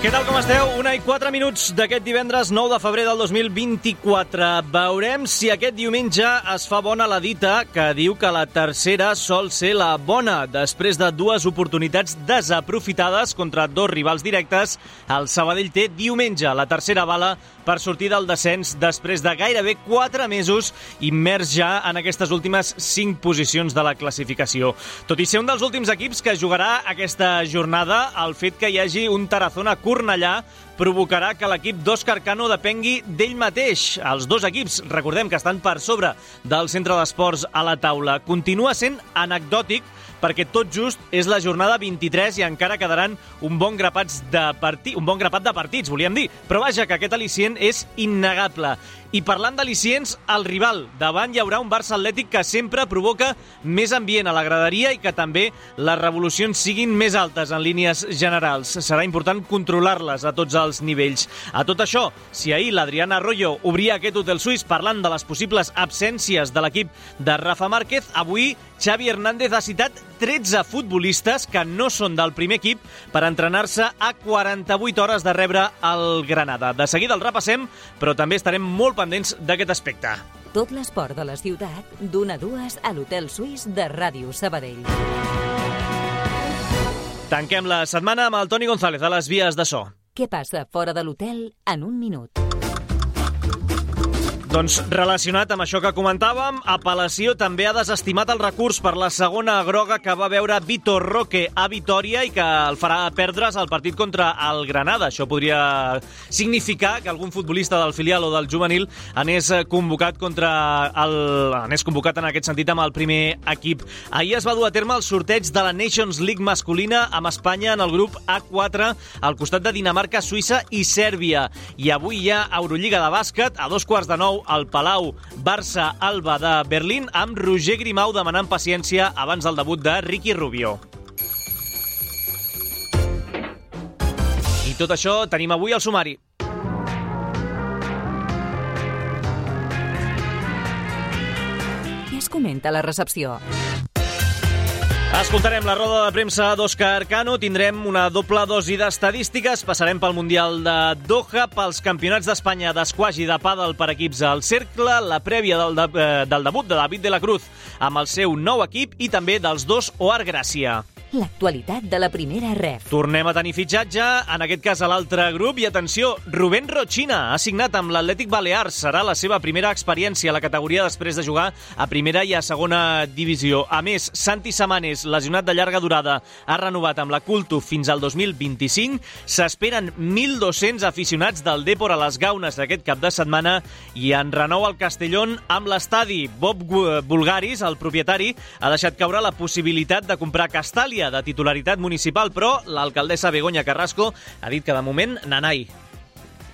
Què tal, com esteu? Una i quatre minuts d'aquest divendres 9 de febrer del 2024. Veurem si aquest diumenge es fa bona la dita que diu que la tercera sol ser la bona. Després de dues oportunitats desaprofitades contra dos rivals directes, el Sabadell té diumenge la tercera bala per sortir del descens després de gairebé 4 mesos immers ja en aquestes últimes 5 posicions de la classificació. Tot i ser un dels últims equips que jugarà aquesta jornada, el fet que hi hagi un Tarazona Cornellà provocarà que l'equip d'Òscar Cano depengui d'ell mateix. Els dos equips, recordem que estan per sobre del centre d'esports a la taula. Continua sent anecdòtic perquè tot just és la jornada 23 i encara quedaran un bon, grapats de parti... un bon grapat de partits, volíem dir. Però vaja, que aquest al·licient és innegable. I parlant d'al·licients, el rival. Davant hi haurà un Barça Atlètic que sempre provoca més ambient a la graderia i que també les revolucions siguin més altes en línies generals. Serà important controlar-les a tots els nivells. A tot això, si ahir l'Adriana Arroyo obria aquest hotel suís parlant de les possibles absències de l'equip de Rafa Márquez, avui Xavi Hernández ha citat 13 futbolistes que no són del primer equip per entrenar-se a 48 hores de rebre el Granada. De seguida el repassem, però també estarem molt pendents d'aquest aspecte. Tot l'esport de la ciutat, d'una a dues a l'Hotel Suís de Ràdio Sabadell. Tanquem la setmana amb el Toni González a les vies de so. Què passa fora de l'hotel en un minut? Doncs relacionat amb això que comentàvem, Apel·lació també ha desestimat el recurs per la segona groga que va veure Vitor Roque a Vitoria i que el farà perdre's el partit contra el Granada. Això podria significar que algun futbolista del filial o del juvenil anés convocat contra el... anés convocat en aquest sentit amb el primer equip. Ahir es va dur a terme el sorteig de la Nations League masculina amb Espanya en el grup A4 al costat de Dinamarca, Suïssa i Sèrbia. I avui hi ha Eurolliga de bàsquet a dos quarts de nou al Palau Barça-Alba de Berlín amb Roger Grimau demanant paciència abans del debut de Ricky Rubio. I tot això tenim avui al sumari. Què es comenta a la recepció? Escoltarem la roda de premsa d'Òscar Cano, tindrem una doble dosi d'estadístiques, passarem pel Mundial de Doha, pels campionats d'Espanya d'esquaix i de pàdel per equips al cercle, la prèvia del, de, eh, del debut de David de la Cruz amb el seu nou equip i també dels dos Oar Gràcia. L'actualitat de la primera ref. Tornem a tenir fitxatge, en aquest cas a l'altre grup, i atenció, Rubén Rochina ha signat amb l'Atlètic Balears. Serà la seva primera experiència a la categoria després de jugar a primera i a segona divisió. A més, Santi Samanes, lesionat de llarga durada, ha renovat amb la Culto fins al 2025. S'esperen 1.200 aficionats del Depor a les Gaunes d'aquest cap de setmana i en renou al Castellón amb l'estadi. Bob Bulgaris, el propietari, ha deixat caure la possibilitat de comprar Castàlia de titularitat municipal, però l'alcaldessa Begoña Carrasco ha dit que de moment nanai.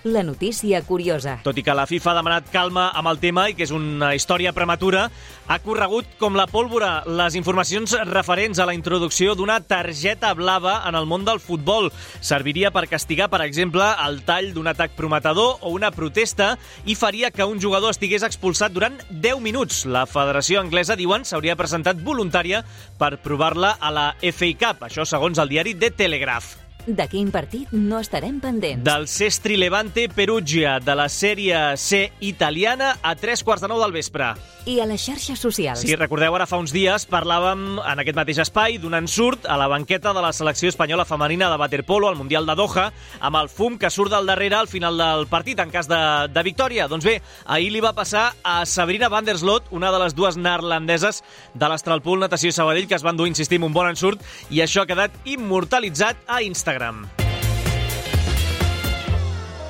La notícia curiosa. Tot i que la FIFA ha demanat calma amb el tema i que és una història prematura, ha corregut com la pólvora les informacions referents a la introducció d'una targeta blava en el món del futbol. Serviria per castigar, per exemple, el tall d'un atac prometedor o una protesta i faria que un jugador estigués expulsat durant 10 minuts. La Federació Anglesa, diuen, s'hauria presentat voluntària per provar-la a la FA Cup, això segons el diari The Telegraph. De quin partit no estarem pendents? Del Sestri Levante Perugia, de la sèrie C italiana, a tres quarts de nou del vespre. I a les xarxes socials? Sí, recordeu, ara fa uns dies parlàvem en aquest mateix espai d'un ensurt a la banqueta de la selecció espanyola femenina de waterpolo al Mundial de Doha, amb el fum que surt del darrere al final del partit en cas de, de victòria. Doncs bé, ahir li va passar a Sabrina van der Slot, una de les dues neerlandeses de l'Astralpool Natació Sabadell, que es van dur, insistim, un bon ensurt, i això ha quedat immortalitzat a Instagram.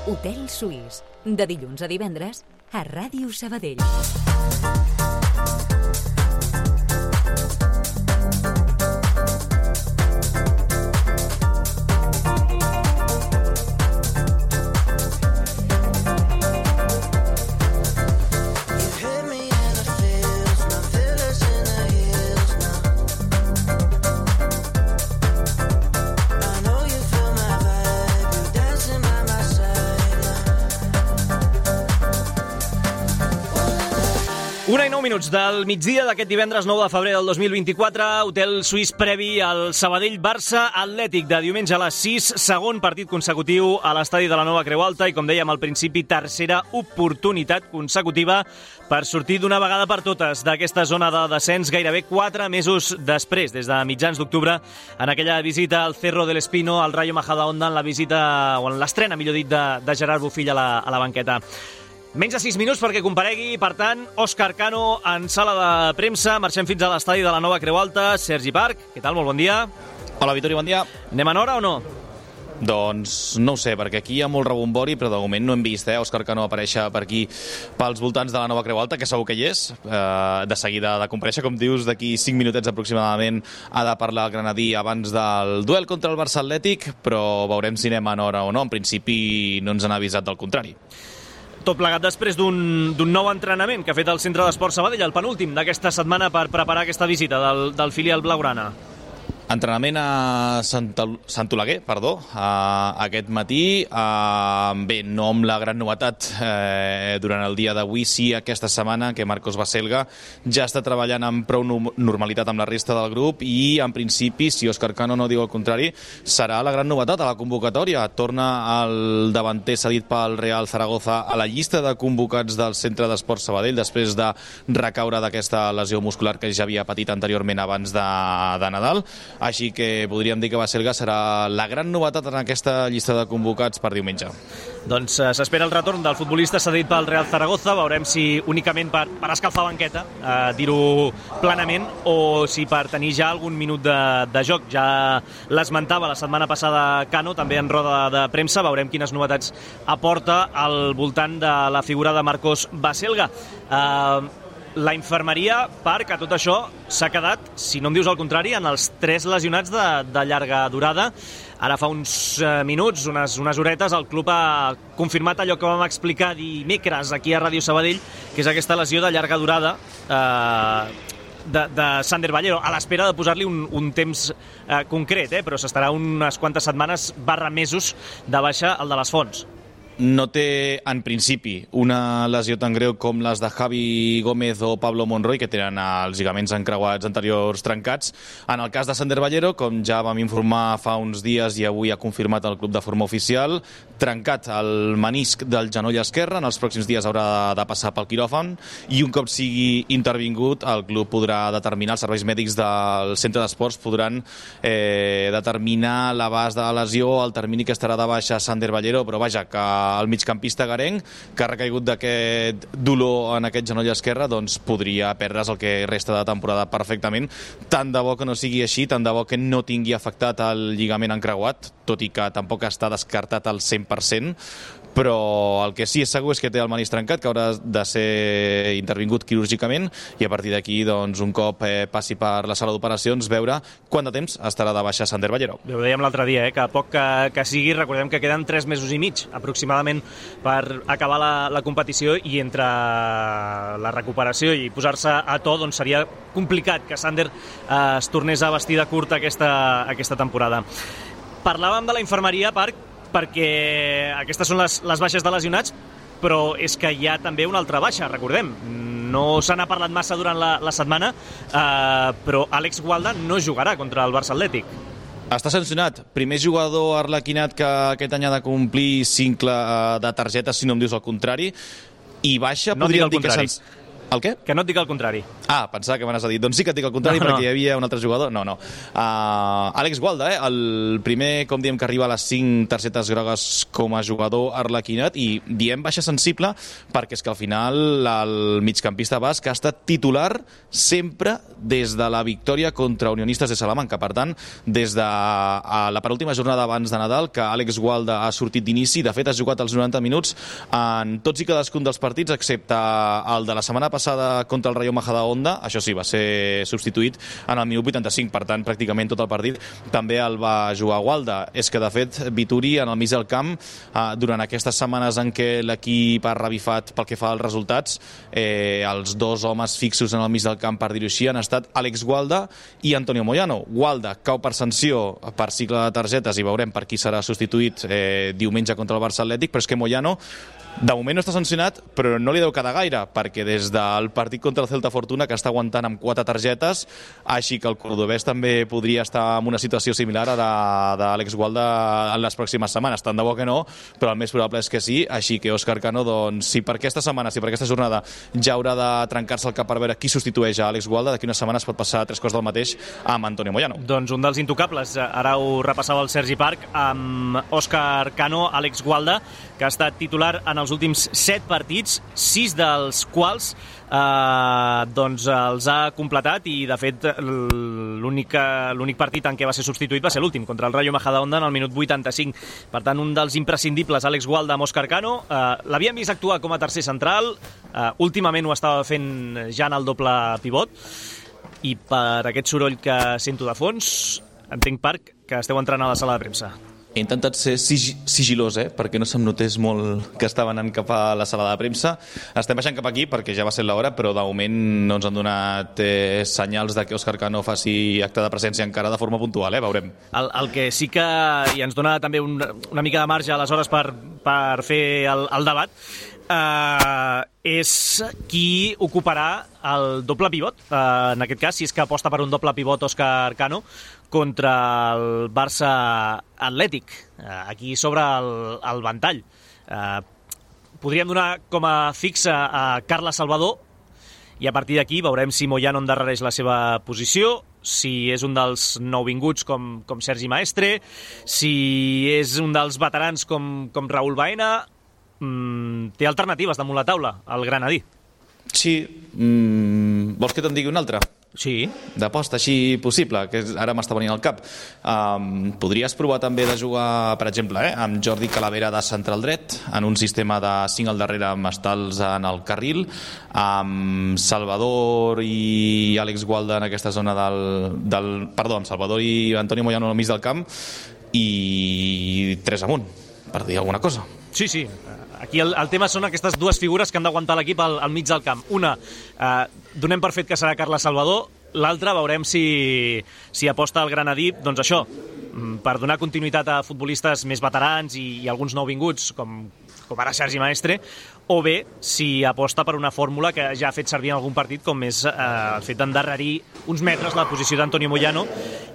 Hotel Suís, de dilluns a divendres a Ràdio Sabadell. Minuts del migdia d'aquest divendres 9 de febrer del 2024, hotel suís previ al Sabadell-Barça Atlètic de diumenge a les 6, segon partit consecutiu a l'estadi de la Nova Creu Alta i, com dèiem al principi, tercera oportunitat consecutiva per sortir d'una vegada per totes d'aquesta zona de descens gairebé quatre mesos després, des de mitjans d'octubre, en aquella visita al Cerro del Espino, al Rayo Majadahonda, en la visita, o en l'estrena, millor dit, de, de Gerard Bufill a la, a la banqueta. Menys de 6 minuts perquè comparegui, per tant, Òscar Cano en sala de premsa. Marxem fins a l'estadi de la Nova Creu Alta. Sergi Parc, què tal? Molt bon dia. Hola, Vitori, bon dia. Anem en hora o no? Doncs no ho sé, perquè aquí hi ha molt rebombori, però de moment no hem vist eh, Òscar Cano aparèixer per aquí pels voltants de la Nova Creu Alta, que segur que hi és. Eh, de seguida de compareixer, com dius, d'aquí 5 minutets aproximadament ha de parlar el Granadí abans del duel contra el Barça Atlètic, però veurem si anem en hora o no. En principi no ens han avisat del contrari. Tot plegat després d'un nou entrenament que ha fet el Centre d'Esport Sabadell, el penúltim d'aquesta setmana per preparar aquesta visita del, del filial blaugrana. Entrenament a Sant, Sant Oleguer, perdó, a, aquest matí. A, bé, no amb la gran novetat eh, durant el dia d'avui, sí aquesta setmana que Marcos Baselga ja està treballant amb prou normalitat amb la resta del grup i, en principi, si Òscar Cano no diu el contrari, serà la gran novetat a la convocatòria. Torna el davanter cedit pel Real Zaragoza a la llista de convocats del Centre d'Esport Sabadell després de recaure d'aquesta lesió muscular que ja havia patit anteriorment abans de, de Nadal així que podríem dir que Baselga serà la gran novetat en aquesta llista de convocats per diumenge. Doncs uh, s'espera el retorn del futbolista cedit pel Real Zaragoza, veurem si únicament per, per escalfar banqueta, uh, dir-ho planament, o si per tenir ja algun minut de, de joc. Ja l'esmentava la setmana passada Cano, també en roda de premsa, veurem quines novetats aporta al voltant de la figura de Marcos Baselga. Uh, la infermeria, Parc, a tot això s'ha quedat, si no em dius el contrari, en els tres lesionats de, de llarga durada. Ara fa uns eh, minuts, unes, unes horetes, el club ha confirmat allò que vam explicar dimecres aquí a Ràdio Sabadell, que és aquesta lesió de llarga durada eh, de, de Sander Ballero, a l'espera de posar-li un, un temps eh, concret, eh, però s'estarà unes quantes setmanes barra mesos de baixa el de les fonts no té, en principi, una lesió tan greu com les de Javi Gómez o Pablo Monroy, que tenen els lligaments encreuats anteriors trencats. En el cas de Sander Ballero, com ja vam informar fa uns dies i avui ha confirmat el club de forma oficial, trencat el menisc del genoll esquerre, en els pròxims dies haurà de passar pel quiròfan i un cop sigui intervingut el club podrà determinar, els serveis mèdics del centre d'esports podran eh, determinar l'abast de la lesió, el termini que estarà de baixa Sander Ballero, però vaja, que el migcampista garenc, que ha recaigut d'aquest dolor en aquest genoll esquerre, doncs podria perdre's el que resta de temporada perfectament. Tant de bo que no sigui així, tant de bo que no tingui afectat el lligament encreuat, tot i que tampoc està descartat al 100%, però el que sí és segur és que té el manís trencat, que haurà de ser intervingut quirúrgicament i a partir d'aquí, doncs, un cop eh, passi per la sala d'operacions, veure quant de temps estarà de baixa Sander Ballero. Ho dèiem l'altre dia, eh, que poc que, que sigui, recordem que queden 3 mesos i mig aproximadament per acabar la, la competició i entre la recuperació i posar-se a to, doncs seria complicat que Sander eh, es tornés a vestir de curta aquesta, aquesta temporada. Parlàvem de la infermeria, Parc, perquè aquestes són les, les baixes de lesionats, però és que hi ha també una altra baixa, recordem. No se n'ha parlat massa durant la, la setmana, eh, però Àlex Gualda no jugarà contra el Barça Atlètic. Està sancionat. Primer jugador arlequinat que aquest any ha de complir cincle eh, de targetes, si no em dius el contrari, i baixa, no podríem dir que... El què? Que no et dic el contrari. Ah, pensava que m'anaves a dir. Doncs sí que et dic el contrari, no, perquè no. hi havia un altre jugador. No, no. Uh, Àlex Gualda, eh? el primer, com diem, que arriba a les 5 targetes grogues com a jugador arlequinat, i diem baixa sensible perquè és que al final el migcampista basc ha estat titular sempre des de la victòria contra Unionistes de Salamanca. Per tant, des de la penúltima jornada abans de Nadal, que Àlex Gualda ha sortit d'inici, de fet ha jugat els 90 minuts en tots i cadascun dels partits, excepte el de la setmana passada contra el Rayo Majadahonda, això sí, va ser substituït en el minut 85, per tant, pràcticament tot el partit també el va jugar Gualda. És que, de fet, Vituri, en el mig del camp, eh, durant aquestes setmanes en què l'equip ha revifat pel que fa als resultats, eh, els dos homes fixos en el mig del camp, per dir-ho així, han estat Àlex Gualda i Antonio Moyano. Gualda cau per sanció per cicle de targetes i veurem per qui serà substituït eh, diumenge contra el Barça Atlètic, però és que Moyano de moment no està sancionat, però no li deu quedar gaire, perquè des de el partit contra el Celta Fortuna, que està aguantant amb quatre targetes, així que el cordobès també podria estar en una situació similar a la d'Àlex Gualda en les pròximes setmanes. Tant de bo que no, però el més probable és que sí, així que Òscar Cano, doncs, si per aquesta setmana, si per aquesta jornada ja haurà de trencar-se el cap per veure qui substitueix a Àlex Gualda, d'aquí unes setmanes pot passar tres coses del mateix amb Antonio Moyano. Doncs un dels intocables, ara ho repassava el Sergi Parc, amb Òscar Cano, Àlex Gualda, que ha estat titular en els últims set partits, sis dels quals eh, doncs els ha completat i de fet l'únic partit en què va ser substituït va ser l'últim, contra el Rayo Majadahonda en el minut 85. Per tant, un dels imprescindibles, Àlex Gualda amb Òscar Cano. Eh, L'havíem vist actuar com a tercer central, eh, últimament ho estava fent ja en el doble pivot, i per aquest soroll que sento de fons, entenc, Parc, que esteu entrant a la sala de premsa. He intentat ser sig sigilós, eh? perquè no se'm notés molt que estava anant cap a la sala de premsa. Estem baixant cap aquí perquè ja va ser l'hora, però de moment no ens han donat eh, senyals de que Òscar Cano faci acte de presència encara de forma puntual, eh? veurem. El, el que sí que i ens dona també un, una mica de marge aleshores per, per fer el, el debat eh, és qui ocuparà el doble pivot, eh, en aquest cas, si és que aposta per un doble pivot Òscar Cano, contra el Barça Atlètic. Eh, aquí sobre el, el ventall. Eh, podríem donar com a fixa a Carles Salvador i a partir d'aquí veurem si Moyano endarrereix la seva posició, si és un dels nouvinguts com, com Sergi Maestre, si és un dels veterans com, com Raül Baena, mm, té alternatives damunt la taula, el Granadí. Sí, mm, vols que te'n digui una altra? Sí. D'aposta així possible, que ara m'està venint al cap. Um, podries provar també de jugar, per exemple, eh, amb Jordi Calavera de central dret, en un sistema de 5 al darrere amb estals en el carril, amb Salvador i Àlex Gualda en aquesta zona del... del perdó, amb Salvador i Antonio Moyano al mig del camp i tres amunt, per dir alguna cosa. Sí, sí. Aquí el, el tema són aquestes dues figures que han d'aguantar l'equip al, al mig del camp. Una, eh, donem per fet que serà Carles Salvador, l'altra veurem si, si aposta el Granadí, doncs això, mm, per donar continuïtat a futbolistes més veterans i, i alguns nouvinguts, com, com ara Sergi Maestre, o bé si aposta per una fórmula que ja ha fet servir en algun partit, com és eh, el fet d'endarrerir uns metres la posició d'Antonio Moyano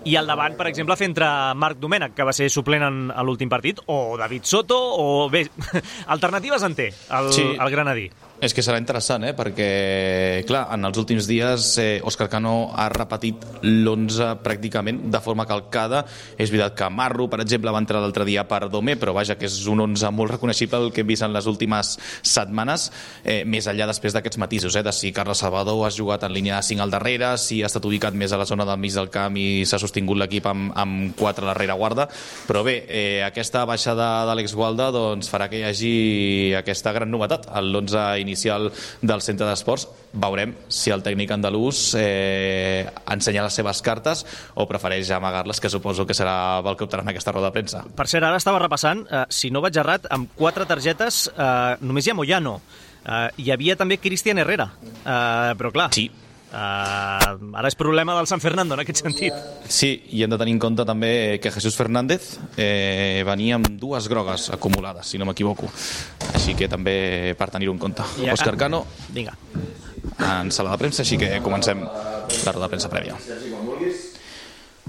i al davant, per exemple, fer entre Marc Domènech, que va ser suplent en, en l'últim partit, o David Soto, o bé, alternatives en té el, sí. el Granadí. És que serà interessant, eh? perquè, clar, en els últims dies eh, Òscar Cano ha repetit l'11 pràcticament de forma calcada. És veritat que Marro, per exemple, va entrar l'altre dia per Domé, però vaja, que és un 11 molt reconeixible el que hem vist en les últimes setmanes, eh, més enllà després d'aquests matisos, eh, de si Carles Salvador ha jugat en línia de 5 al darrere, si ha estat ubicat més a la zona del mig del camp i s'ha sostingut l'equip amb, amb 4 a la reire guarda. Però bé, eh, aquesta baixada d'Àlex Gualda doncs, farà que hi hagi aquesta gran novetat, l'11 inicial inicial del centre d'esports, veurem si el tècnic andalús eh, ensenya les seves cartes o prefereix amagar-les, que suposo que serà el que optarà en aquesta roda de premsa. Per cert, ara estava repassant, eh, si no vaig errat, amb quatre targetes eh, només hi ha Moyano. Eh, hi havia també Cristian Herrera, eh, però clar... Sí, Uh, ara és problema del San Fernando en aquest sentit. Sí, i hem de tenir en compte també que Jesús Fernández eh, venia amb dues grogues acumulades, si no m'equivoco. Així que també per tenir-ho en compte. Ja, Òscar Cano, vinga. en sala de premsa, així que comencem la roda de premsa prèvia.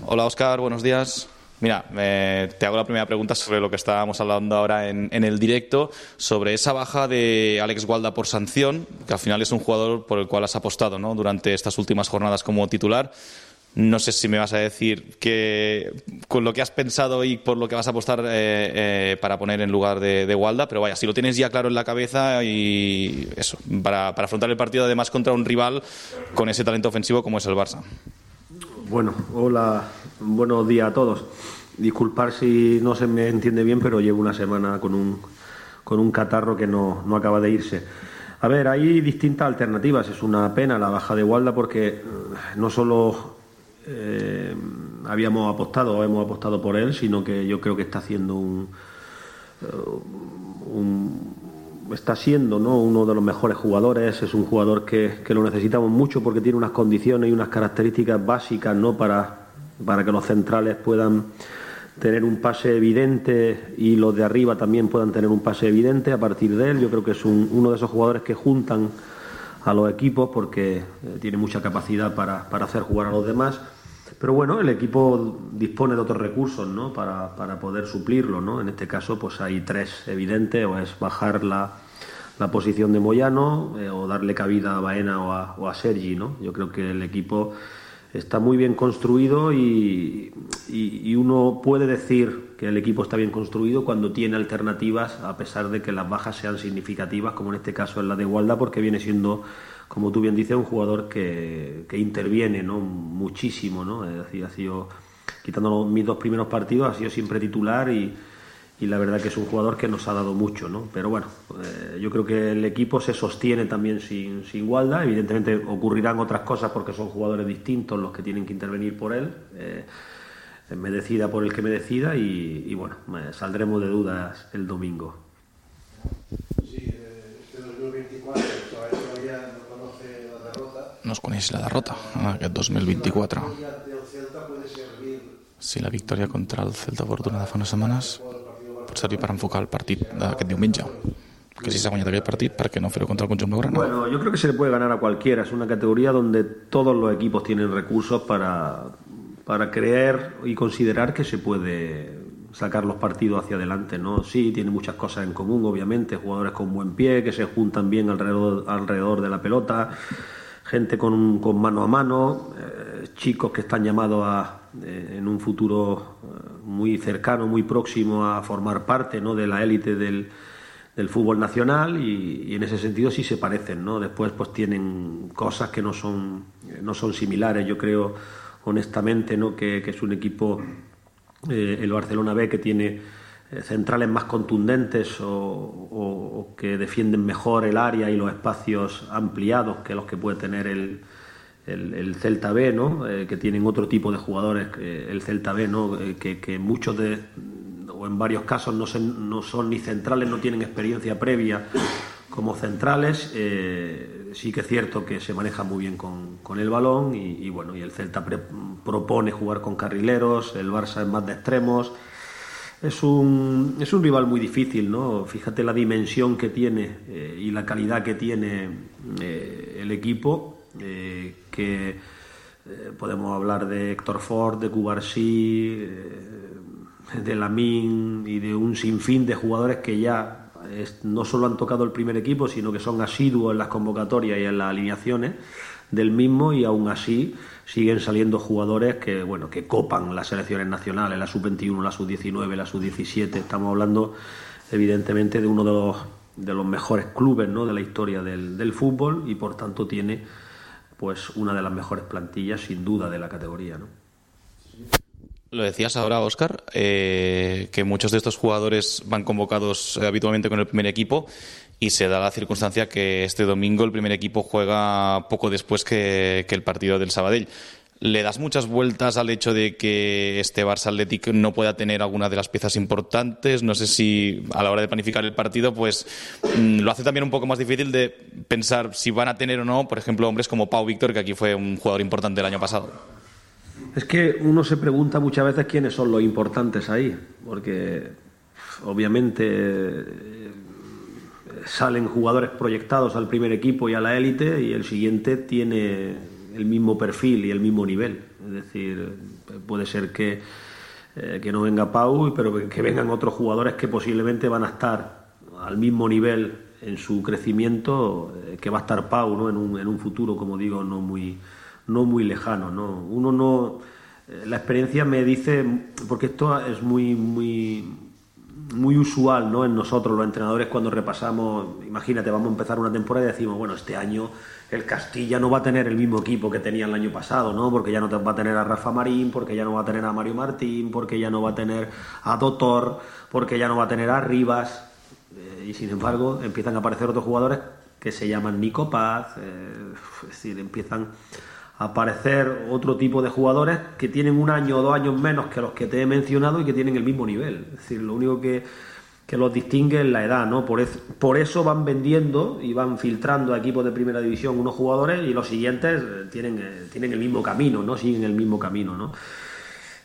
Hola Òscar, buenos días. Mira, eh, te hago la primera pregunta sobre lo que estábamos hablando ahora en, en, el directo, sobre esa baja de Alex Gualda por sanción, que al final es un jugador por el cual has apostado ¿no? durante estas últimas jornadas como titular. No sé si me vas a decir que con lo que has pensado y por lo que vas a apostar eh, eh, para poner en lugar de, de, Walda, pero vaya, si lo tienes ya claro en la cabeza y eso, para, para afrontar el partido además contra un rival con ese talento ofensivo como es el Barça. Bueno, hola, buenos días a todos. Disculpar si no se me entiende bien, pero llevo una semana con un, con un catarro que no, no acaba de irse. A ver, hay distintas alternativas. Es una pena la baja de Walda porque eh, no solo eh, habíamos apostado o hemos apostado por él, sino que yo creo que está haciendo un, eh, está siendo ¿no? uno de los mejores jugadores, es un jugador que, lo necesitamos mucho porque tiene unas condiciones y unas características básicas ¿no? para, para que los centrales puedan tener un pase evidente y los de arriba también puedan tener un pase evidente a partir de él. Yo creo que es un, uno de esos jugadores que juntan a los equipos porque eh, tiene mucha capacidad para, para, hacer jugar a los demás. Pero bueno, el equipo dispone de otros recursos ¿no? para, para poder suplirlo. ¿no? En este caso, pues hay tres evidentes, o es bajar la, la posición de Moyano eh, o darle cabida a Baena o a, o a Sergi. ¿no? Yo creo que el equipo está muy bien construido y, y, uno puede decir que el equipo está bien construido cuando tiene alternativas, a pesar de que las bajas sean significativas, como en este caso es la de Igualdad, porque viene siendo, como tú bien dices, un jugador que, que interviene ¿no? muchísimo. ¿no? Es decir, ha sido, quitando mis dos primeros partidos, ha sido siempre titular y y la verdad que es un jugador que nos ha dado mucho, ¿no? Pero bueno, eh, yo creo que el equipo se sostiene también sin, sin igualdad, evidentemente ocurrirán otras cosas porque son jugadores distintos los que tienen que intervenir por él, eh, me decida por el que me decida y, bueno, saldremos de dudas el domingo. Sí, este 2024 todavía no conoce la derrota. No es la derrota, aquest 2024. Si la victòria contra el Celta Fortuna de fa unes setmanes pot servir per enfocar el partit d'aquest diumenge que si s'ha guanyat aquest partit, ¿por qué no fer contra el conjunt blaugrana? Bueno, yo creo que se le puede ganar a cualquiera. Es una categoría donde todos los equipos tienen recursos para, para creer y considerar que se puede sacar los partidos hacia adelante, ¿no? Sí, tiene muchas cosas en común, obviamente, jugadores con buen pie, que se juntan bien alrededor, alrededor de la pelota, gente con, con mano a mano, eh, chicos que están llamados a, eh, en un futuro eh, muy cercano, muy próximo a formar parte ¿no? de la élite del, del, fútbol nacional y, en ese sentido sí se parecen, ¿no? Después pues tienen cosas que no son, no son similares. Yo creo honestamente ¿no? que, es un equipo, eh, el Barcelona B, que tiene centrales más contundentes o, o, que defienden mejor el área y los espacios ampliados que los que puede tener el, el, Celta B, ¿no? Eh, que tienen otro tipo de jugadores, el Celta B, ¿no? Eh, que, muchos de, o en varios casos no, no, son ni centrales, no tienen experiencia previa como centrales. Eh, sí que es cierto que se maneja muy bien con, con el balón y, bueno, y el Celta propone jugar con carrileros, el Barça es más de extremos. Es un, es un rival muy difícil, ¿no? Fíjate la dimensión que tiene y la calidad que tiene el equipo que eh, podemos hablar de Héctor Ford, de Cubarsí, eh, de Lamín y de un sinfín de jugadores que ya no solo han tocado el primer equipo, sino que son asiduos en las convocatorias y en las alineaciones del mismo y aún así siguen saliendo jugadores que bueno que copan las selecciones nacionales, la sub-21, la sub-19, la sub-17. Estamos hablando evidentemente de uno de los, de los mejores clubes ¿no? de la historia del fútbol y por tanto tiene pues una de las mejores plantillas sin duda de la categoría. ¿no? Lo decías ahora, Oscar, eh, que muchos de estos jugadores van convocados eh, habitualmente con el primer equipo y se da la circunstancia que este domingo el primer equipo juega poco después que, que el partido del Sabadell. ¿Le das muchas vueltas al hecho de que este Barça Athletic no pueda tener alguna de las piezas importantes? No sé si a la hora de planificar el partido, pues mm, lo hace también un poco más difícil de pensar si van a tener o no, por ejemplo, hombres como Pau Víctor, que aquí fue un jugador importante el año pasado. Es que uno se pregunta muchas veces quiénes son los importantes ahí, porque obviamente eh, salen jugadores proyectados al primer equipo y a la élite y el siguiente tiene el mismo perfil y el mismo nivel. Es decir, puede ser que, eh, que no venga Pau, pero que vengan otros jugadores que posiblemente van a estar al mismo nivel en su crecimiento eh, que va a estar Pau ¿no? en, un, en un futuro, como digo, no muy, no muy lejano. ¿no? Uno no. Eh, la experiencia me dice, porque esto es muy, muy, muy usual ¿no? en nosotros, los entrenadores, cuando repasamos, imagínate, vamos a empezar una temporada y decimos, bueno, este año el Castilla no va a tener el mismo equipo que tenía el año pasado, ¿no? Porque ya no va a tener a Rafa Marín, porque ya no va a tener a Mario Martín, porque ya no va a tener a Doctor, porque ya no va a tener a Rivas. Eh, y sin embargo, empiezan a aparecer otros jugadores que se llaman Nico Paz, eh, es decir, empiezan aparecer otro tipo de jugadores que tienen un año o dos años menos que los que te he mencionado y que tienen el mismo nivel. Es decir, lo único que que los distingue en la edad, ¿no? Por, por eso van vendiendo y van filtrando a equipos de primera división unos jugadores y los siguientes eh, tienen, eh, tienen el mismo camino, ¿no? Siguen el mismo camino, ¿no?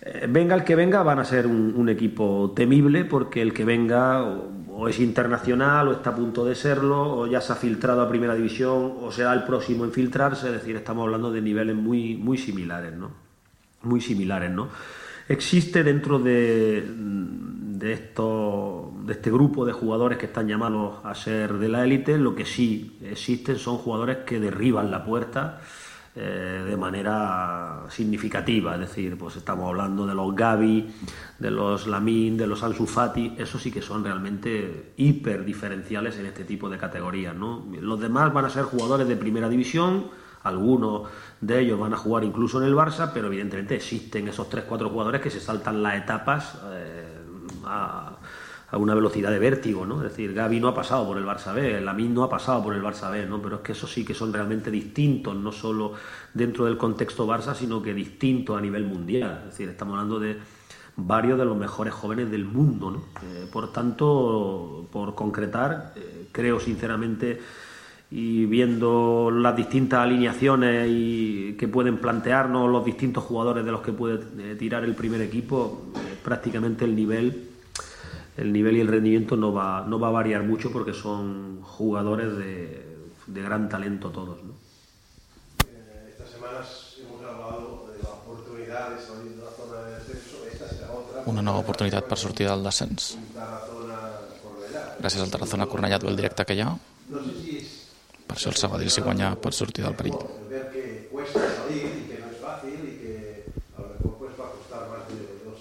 Eh, venga el que venga, van a ser un, equipo temible porque el que venga o, o, es internacional o está a punto de serlo o ya se ha filtrado a primera división o será el próximo en filtrarse, es decir, estamos hablando de niveles muy, muy similares, ¿no? Muy similares, ¿no? Existe dentro de, de, esto, de este grupo de jugadores que están llamados a ser de la élite, lo que sí existen son jugadores que derriban la puerta eh, de manera significativa, es decir, pues estamos hablando de los Gavi, de los Lamin, de los Ansu Fati, esos sí que son realmente hiper diferenciales en este tipo de categorías, ¿no? Los demás van a ser jugadores de primera división, algunos de ellos van a jugar incluso en el Barça, pero evidentemente existen esos 3-4 jugadores que se saltan las etapas eh, a, a, una velocidad de vértigo, ¿no? Es decir, Gaby no ha pasado por el Barça B, Lamin no ha pasado por el Barça B, ¿no? Pero es que esos sí que son realmente distintos, no solo dentro del contexto Barça, sino que distintos a nivel mundial. Es decir, estamos hablando de varios de los mejores jóvenes del mundo, ¿no? Eh, por tanto, por concretar, eh, creo sinceramente y viendo las distintas alineaciones y que pueden plantearnos los distintos jugadores de los que puede eh, tirar el primer equipo, prácticamente el nivel el nivel y el rendimiento no va, no va a variar mucho porque son jugadores de, de gran talento todos. ¿no? Eh, estas semanas hemos hablado de la oportunidad de salir de la zona de descenso. Esta será otra. Una nova oportunitat per sortir del descens. Gràcies al Tarazona Cornellà, duel directe que hi ha. Per això el Sabadell si guanya pot sortir del perill. ver que cuesta salir y que no es fácil y que a lo mejor pues va a costar más de dos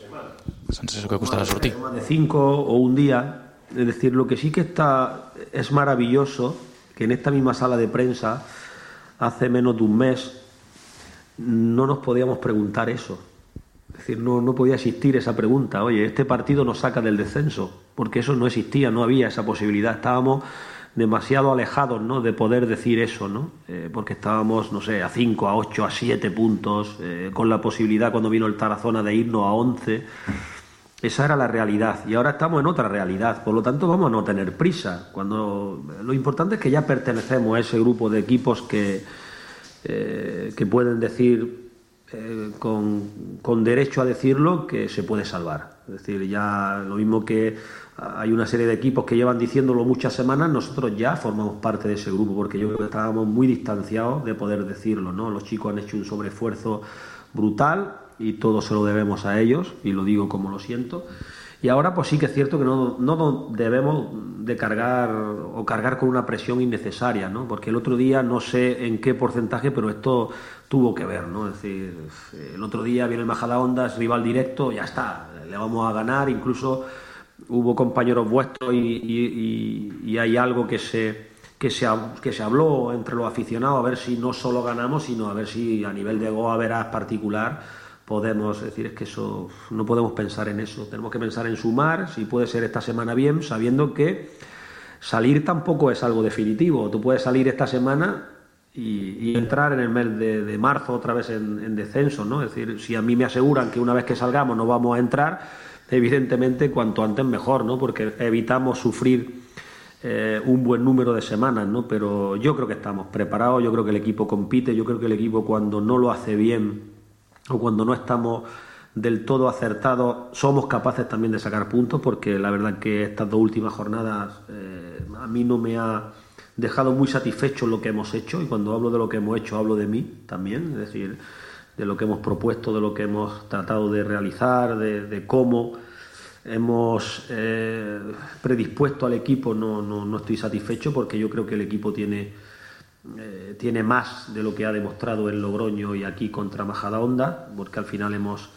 semanas. Sensació que costarà sortir. De cinco o un día. Es decir, lo que sí que está es maravilloso que en esta misma sala de prensa hace menos de un mes no nos podíamos preguntar eso. Es decir, no, no podía existir esa pregunta. Oye, este partido nos saca del descenso, porque eso no existía, no había esa posibilidad. Estábamos demasiado alejados ¿no? de poder decir eso, ¿no? Eh, porque estábamos, no sé, a 5, a 8, a 7 puntos, eh, con la posibilidad cuando vino el Tarazona de irnos a 11. Esa era la realidad y ahora estamos en otra realidad, por lo tanto vamos a no tener prisa. Cuando lo importante es que ya pertenecemos a ese grupo de equipos que, eh, que pueden decir eh, con, con, derecho a decirlo que se puede salvar. Es decir, ya lo mismo que hay una serie de equipos que llevan diciéndolo muchas semanas, nosotros ya formamos parte de ese grupo, porque yo creo que estábamos muy distanciados de poder decirlo. ¿no? Los chicos han hecho un sobreesfuerzo brutal y todo se lo debemos a ellos, y lo digo como lo siento. Y ahora pues sí que es cierto que no, no debemos de cargar o cargar con una presión innecesaria, ¿no? Porque el otro día no sé en qué porcentaje, pero esto tuvo que ver, ¿no? Es decir, el otro día viene el Majadahonda, es rival directo, ya está, le vamos a ganar, incluso hubo compañeros vuestros y, y, y, y hay algo que se, que, se, que se habló entre los aficionados, a ver si no solo ganamos, sino a ver si a nivel de Goa verás particular podemos decir es que eso no podemos pensar en eso. Tenemos que pensar en sumar si puede ser esta semana bien sabiendo que salir tampoco es algo definitivo. Tú puedes salir esta semana y, entrar en el mes de, de marzo otra vez en, en, descenso no es decir si a mí me aseguran que una vez que salgamos no vamos a entrar evidentemente cuanto antes mejor no porque evitamos sufrir eh, un buen número de semanas, ¿no? Pero yo creo que estamos preparados, yo creo que el equipo compite, yo creo que el equipo cuando no lo hace bien o cuando no estamos del todo acertados, somos capaces también de sacar puntos, porque la verdad que estas dos últimas jornadas eh, a mí no me ha dejado muy satisfecho lo que hemos hecho, y cuando hablo de lo que hemos hecho hablo de mí también, es decir, de lo que hemos propuesto, de lo que hemos tratado de realizar, de, cómo hemos eh, predispuesto al equipo, no, no, no estoy satisfecho porque yo creo que el equipo tiene eh, tiene más de lo que ha demostrado en Logroño y aquí contra Majadahonda, porque al final hemos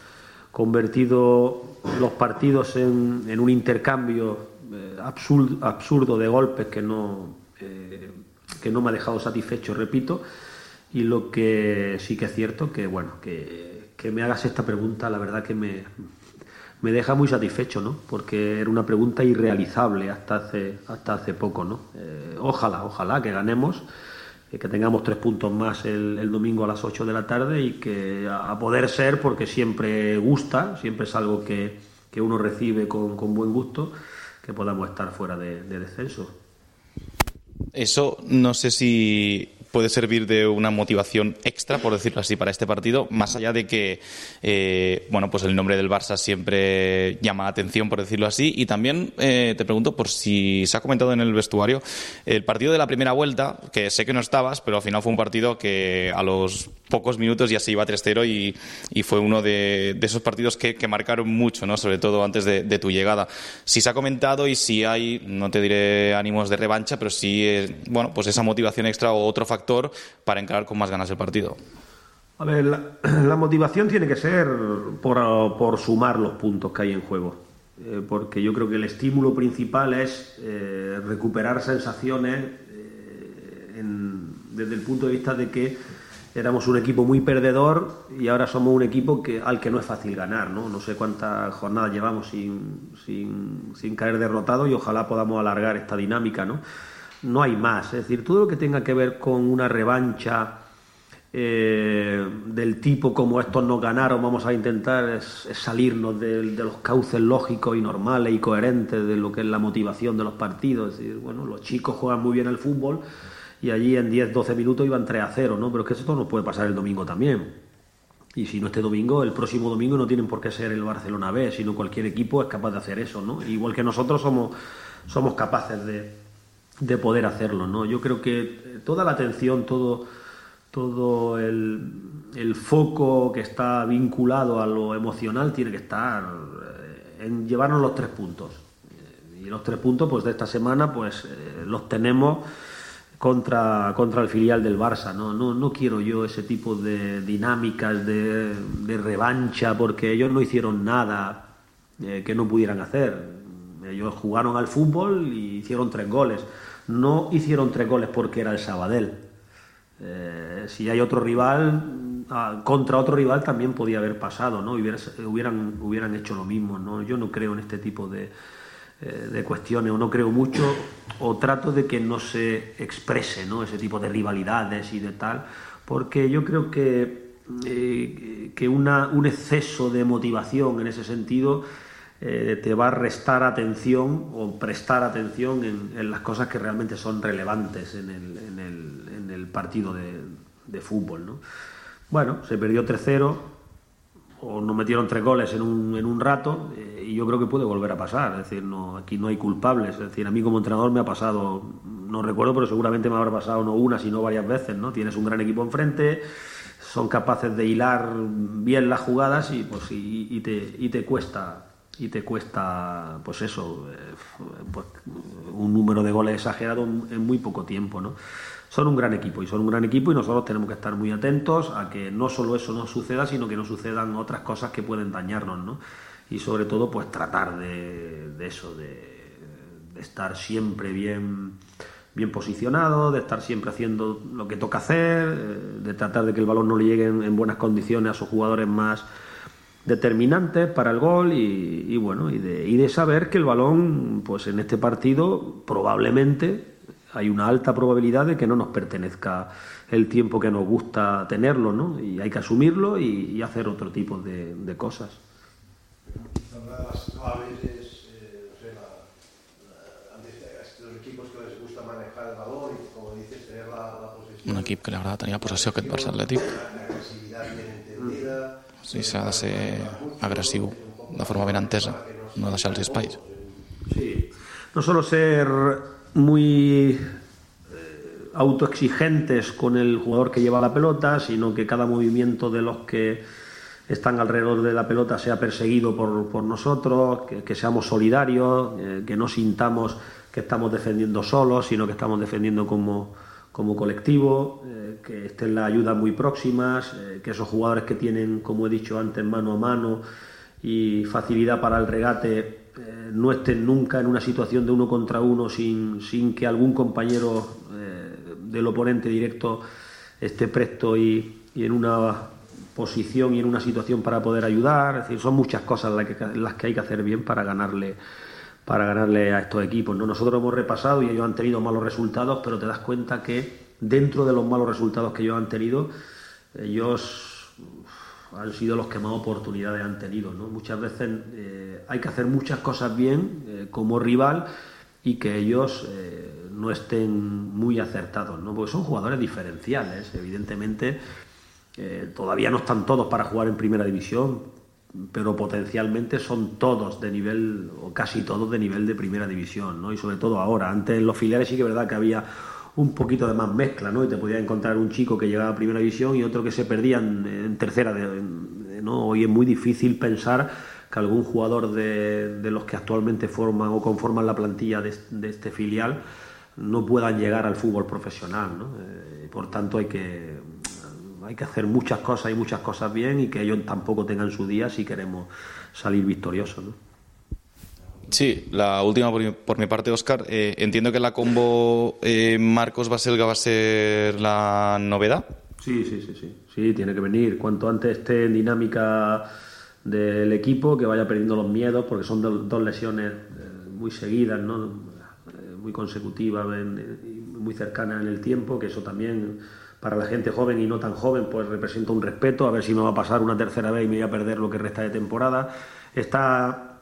convertido los partidos en, un intercambio eh, absurdo, de golpes que no, eh, que no me ha dejado satisfecho, repito, y lo que sí que es cierto que, bueno, que, que me hagas esta pregunta, la verdad que me, me deja muy satisfecho, ¿no? Porque era una pregunta irrealizable hasta hace, hasta hace poco, ¿no? Ojalá, ojalá que ganemos que tengamos tres puntos más el, el, domingo a las 8 de la tarde y que a, poder ser, porque siempre gusta, siempre es algo que, que uno recibe con, con, buen gusto, que podamos estar fuera de, descenso. Eso no sé si puede servir de una motivación extra, por decirlo así, para este partido, más allá de que, eh, bueno, pues el nombre del Barça siempre llama la atención, por decirlo así, y también eh, te pregunto por si se ha comentado en el vestuario el partido de la primera vuelta, que sé que no estabas, pero al final fue un partido que a los pocos minutos ya se iba 3-0 y, y, fue uno de, de esos partidos que, que, marcaron mucho, ¿no? sobre todo antes de, de, tu llegada. Si se ha comentado y si hay, no te diré ánimos de revancha, pero sí, eh, bueno, pues esa motivación extra o otro factor para encarar con más ganas el partido. A ver, la, motivación tiene que ser por, por, sumar los puntos que hay en juego, eh, porque yo creo que el estímulo principal es eh, recuperar sensaciones eh, desde el punto de vista de que éramos un equipo muy perdedor y ahora somos un equipo que, al que no es fácil ganar. No, no sé cuántas jornadas llevamos sin, sin caer derrotado y ojalá podamos alargar esta dinámica. ¿no? No hay más. Es decir, todo lo que tenga que ver con una revancha eh, del tipo como estos nos ganaron, vamos a intentar es, salirnos de, los cauces lógicos y normales y coherentes de lo que es la motivación de los partidos. Es decir, bueno, los chicos juegan muy bien el fútbol y allí en 10-12 minutos iban 3 a 0, ¿no? Pero es que esto nos puede pasar el domingo también. Y si no este domingo, el próximo domingo no tienen por qué ser el Barcelona B, sino cualquier equipo es capaz de hacer eso, ¿no? Igual que nosotros somos, somos capaces de, de poder hacerlo, ¿no? Yo creo que toda la atención, todo, todo el, el, foco que está vinculado a lo emocional tiene que estar en llevarnos los tres puntos. Y los tres puntos, pues de esta semana, pues eh, los tenemos contra, contra el filial del Barça. ¿no? No, no quiero yo ese tipo de dinámicas de, revancha porque ellos no hicieron nada eh, que no pudieran hacer. Ellos jugaron al fútbol y hicieron tres goles. No hicieron tres goles porque era el Sabadell. Eh, si hay otro rival, ah, contra otro rival también podía haber pasado, ¿no? Hubieran, hubieran hecho lo mismo, ¿no? Yo no creo en este tipo de, eh, de cuestiones, o no creo mucho, o trato de que no se exprese, ¿no? Ese tipo de rivalidades y de tal, porque yo creo que, eh, que una, un exceso de motivación en ese sentido eh, te va a restar atención o prestar atención en, en, las cosas que realmente son relevantes en el, en el, en el partido de, fútbol. ¿no? Bueno, se perdió 3-0 o nos metieron tres goles en un, en un rato eh, y yo creo que puede volver a pasar. Es decir, no, aquí no hay culpables. Es decir, a mí como entrenador me ha pasado, no recuerdo, pero seguramente me habrá pasado no una, sino varias veces. ¿no? Tienes un gran equipo enfrente, son capaces de hilar bien las jugadas y, pues, y, y te, y te cuesta y te cuesta, pues eso, eh, pues un número de goles exagerado en muy poco tiempo, ¿no? Son un gran equipo y son un gran equipo y nosotros tenemos que estar muy atentos a que no solo eso no suceda, sino que no sucedan otras cosas que pueden dañarnos, ¿no? Y sobre todo, pues tratar de, eso, de, estar siempre bien, bien posicionado, de estar siempre haciendo lo que toca hacer, eh, de tratar de que el balón no le llegue en buenas condiciones a sus jugadores más determinantes para el gol y, y bueno y de, y de, saber que el balón pues en este partido probablemente hay una alta probabilidad de que no nos pertenezca el tiempo que nos gusta tenerlo ¿no? y hay que asumirlo y, y hacer otro tipo de, de cosas. Un equip que li agrada tenir la possessió aquest Barça Atlètic sí, s'ha de ser agresiu de forma ben entesa, no deixar els espais. Sí, no solo ser muy eh, autoexigentes con el jugador que lleva la pelota, sino que cada movimiento de los que están alrededor de la pelota sea perseguido por, por nosotros, que, que, seamos solidarios, eh, que no sintamos que estamos defendiendo solos, sino que estamos defendiendo como, como colectivo, eh, que estén las ayudas muy próximas, eh, que esos jugadores que tienen, como he dicho antes, mano a mano y facilidad para el regate, eh, no estén nunca en una situación de uno contra uno sin, sin que algún compañero del oponente directo esté presto y, y, en una posición y en una situación para poder ayudar. Es decir, son muchas cosas las que, las que hay que hacer bien para ganarle para ganarle a estos equipos. ¿no? Nosotros hemos repasado y ellos han tenido malos resultados, pero te das cuenta que dentro de los malos resultados que ellos han tenido, ellos han sido los que más oportunidades han tenido. ¿no? Muchas veces eh, hay que hacer muchas cosas bien eh, como rival y que ellos eh, no estén muy acertados, ¿no? porque son jugadores diferenciales, evidentemente todavía no están todos para jugar en primera división, pero potencialmente son todos de nivel, o casi todos de nivel de primera división, ¿no? y sobre todo ahora, antes en los filiales sí que es verdad que había un poquito de más mezcla, ¿no? Y te podías encontrar un chico que llegaba a primera división y otro que se perdía en, tercera, ¿no? Hoy es muy difícil pensar que algún jugador de, los que actualmente forman o conforman la plantilla de, de este filial no puedan llegar al fútbol profesional, ¿no? Eh, por tanto hay que hay que hacer muchas cosas y muchas cosas bien y que ellos tampoco tengan su día si queremos salir victoriosos, ¿no? Sí, la última por mi, por mi parte, Oscar. Eh, entiendo que la combo eh, Marcos Baselga va a ser la novedad. Sí, sí, sí, sí. Sí, tiene que venir. Cuanto antes esté en dinámica del equipo, que vaya perdiendo los miedos, porque son do, dos lesiones eh, muy seguidas, ¿no? Eh, muy consecutivas, muy cercanas en el tiempo, que eso también para la gente joven y no tan joven, pues representa un respeto, a ver si me va a pasar una tercera vez y me voy a perder lo que resta de temporada. Está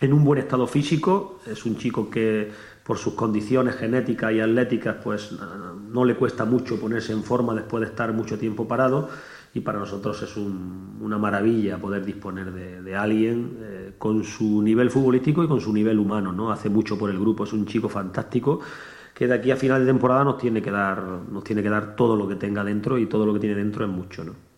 en un buen estado físico, es un chico que por sus condiciones genéticas y atléticas, pues no le cuesta mucho ponerse en forma después de estar mucho tiempo parado y para nosotros es un, una maravilla poder disponer de, de alguien eh, con su nivel futbolístico y con su nivel humano, ¿no? Hace mucho por el grupo, es un chico fantástico que de aquí a final de temporada nos tiene que dar, nos tiene que dar todo lo que tenga dentro y todo lo que tiene dentro es mucho, ¿no?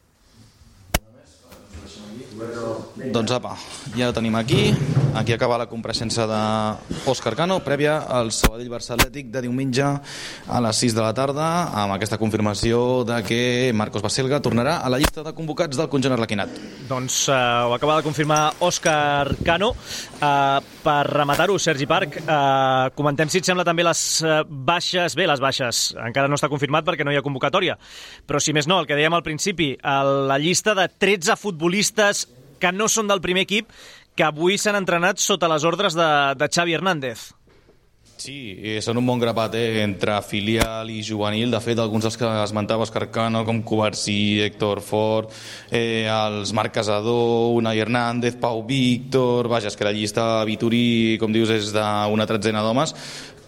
Doncs apa, ja ho tenim aquí. Aquí acaba la compareixença d'Òscar Cano, prèvia al Sabadell Barça Atlètic de diumenge a les 6 de la tarda, amb aquesta confirmació de que Marcos Baselga tornarà a la llista de convocats del conjunt arlequinat. Doncs uh, ho acaba de confirmar Òscar Cano. Uh, per rematar-ho, Sergi Parc, uh, comentem si et sembla també les uh, baixes, bé, les baixes, encara no està confirmat perquè no hi ha convocatòria, però si més no, el que dèiem al principi, la llista de 13 futbolistes que no són del primer equip, que avui s'han entrenat sota les ordres de, de Xavi Hernández. Sí, eh, són un bon grapat eh, entre filial i juvenil. De fet, alguns dels que esmentaves Carcano, com Covarsí, Héctor Fort, eh, els Marc Casador, Unai Hernández, Pau Víctor... Vaja, és que la llista Vitorí, com dius, és d'una tretzena d'homes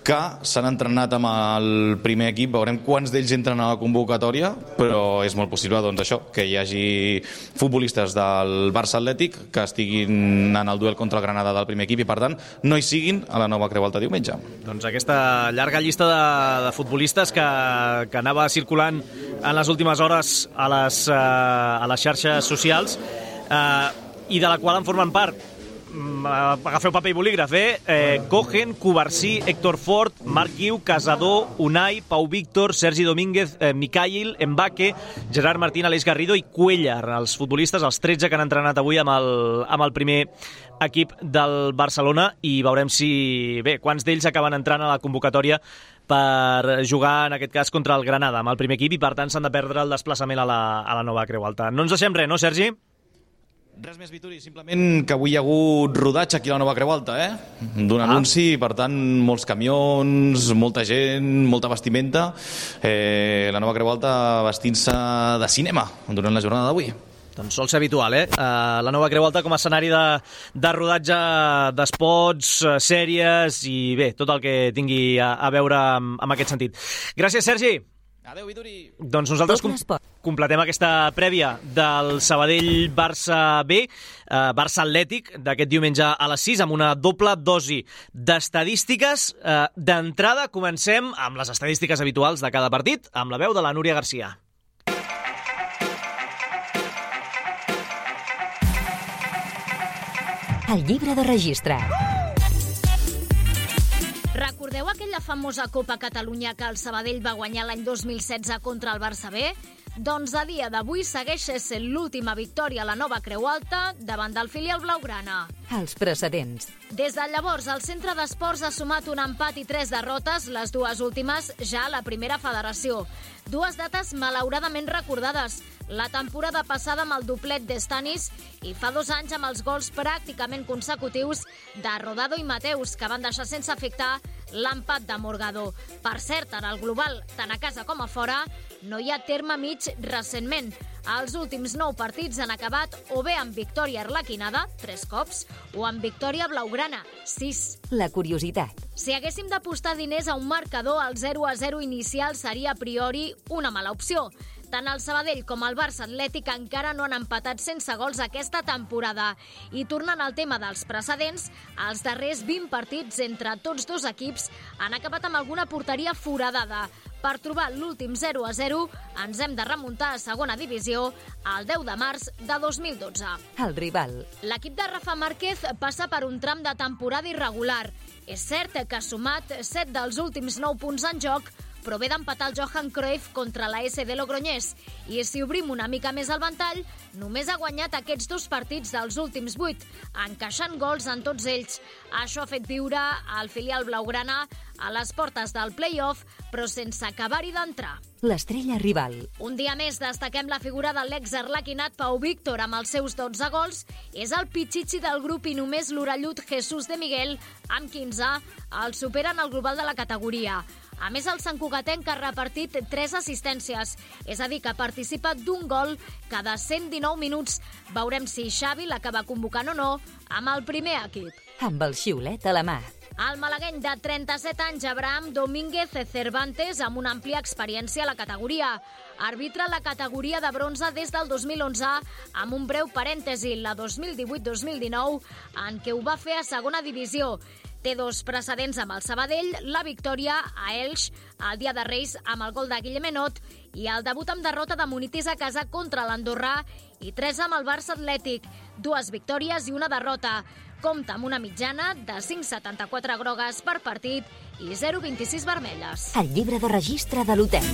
que s'han entrenat amb el primer equip, veurem quants d'ells entren a la convocatòria, però és molt possible doncs, això que hi hagi futbolistes del Barça Atlètic que estiguin en el duel contra el Granada del primer equip i per tant no hi siguin a la nova Creu Alta diumenge. Doncs aquesta llarga llista de, de futbolistes que, que anava circulant en les últimes hores a les, uh, a les xarxes socials uh, i de la qual en formen part agafeu paper i bolígraf, eh? eh Cogen, Cubarsí, Héctor Fort, Marc Guiu, Casador, Unai, Pau Víctor, Sergi Domínguez, eh, Micail, Embaque, Gerard Martín, Aleix Garrido i Cuellar, els futbolistes, els 13 que han entrenat avui amb el, amb el primer equip del Barcelona i veurem si, bé, quants d'ells acaben entrant a la convocatòria per jugar, en aquest cas, contra el Granada, amb el primer equip, i per tant s'han de perdre el desplaçament a la, a la nova Creu Alta. No ens deixem res, no, Sergi? Res més, Vituri, simplement que avui hi ha hagut rodatge aquí a la Nova Creu Alta, eh? D'un ah. anunci, per tant, molts camions, molta gent, molta vestimenta. Eh, la Nova Creu Alta vestint-se de cinema durant la jornada d'avui. Doncs sol ser habitual, eh? Uh, la nova Creu Alta com a escenari de, de rodatge d'espots, uh, sèries i bé, tot el que tingui a, a veure amb, amb aquest sentit. Gràcies, Sergi. Adéu, Vituri. Doncs nosaltres com completem aquesta prèvia del Sabadell-Barça B, eh, Barça Atlètic, d'aquest diumenge a les 6, amb una doble dosi d'estadístiques. Eh, D'entrada, comencem amb les estadístiques habituals de cada partit, amb la veu de la Núria Garcia. El llibre de registre. Recordeu aquella famosa Copa Catalunya que el Sabadell va guanyar l'any 2016 contra el Barça B? Doncs a dia d'avui segueix sent l'última victòria a la nova Creu Alta davant del filial blaugrana. Els precedents. Des de llavors, el centre d'esports ha sumat un empat i tres derrotes, les dues últimes ja a la primera federació. Dues dates malauradament recordades, la temporada passada amb el doblet d'Estanis i fa dos anys amb els gols pràcticament consecutius de Rodado i Mateus, que van deixar sense afectar l'empat de Morgado. Per cert, en el global, tant a casa com a fora, no hi ha terme mig recentment. Els últims nou partits han acabat o bé amb victòria arlequinada, tres cops, o amb victòria blaugrana, sis. La curiositat. Si haguéssim d'apostar diners a un marcador, el 0 a 0 inicial seria a priori una mala opció. Tant el Sabadell com el Barça Atlètic encara no han empatat sense gols aquesta temporada. I tornant al tema dels precedents, els darrers 20 partits entre tots dos equips han acabat amb alguna porteria foradada. Per trobar l'últim 0 a 0 ens hem de remuntar a segona divisió el 10 de març de 2012. El rival. L'equip de Rafa Márquez passa per un tram de temporada irregular. És cert que ha sumat 7 dels últims 9 punts en joc, però ve d'empatar el Johan Cruyff contra la SD Logroñés. I si obrim una mica més el ventall, només ha guanyat aquests dos partits dels últims vuit, encaixant gols en tots ells. Això ha fet viure al filial blaugrana a les portes del play-off, però sense acabar-hi d'entrar. L'estrella rival. Un dia més destaquem la figura de l'ex-arlequinat Pau Víctor amb els seus 12 gols. És el pitxitxi del grup i només l'orellut Jesús de Miguel, amb 15, el superen el global de la categoria. A més, el Sant Cugatenc ha repartit 3 assistències, és a dir, que participa d'un gol cada 119 minuts. Veurem si Xavi l'acaba convocant o no amb el primer equip. Amb el xiulet a la mà. El malagueny de 37 anys, Abraham Domínguez Cervantes, amb una àmplia experiència a la categoria. Arbitra la categoria de bronze des del 2011, amb un breu parèntesi, la 2018-2019, en què ho va fer a segona divisió. Té dos precedents amb el Sabadell, la victòria a Elx el dia de Reis amb el gol de Guillem Enot i el debut amb derrota de Munitis a casa contra l'Andorrà i tres amb el Barça Atlètic, dues victòries i una derrota. Compta amb una mitjana de 5,74 grogues per partit i 0,26 vermelles. El llibre de registre de l'hotel.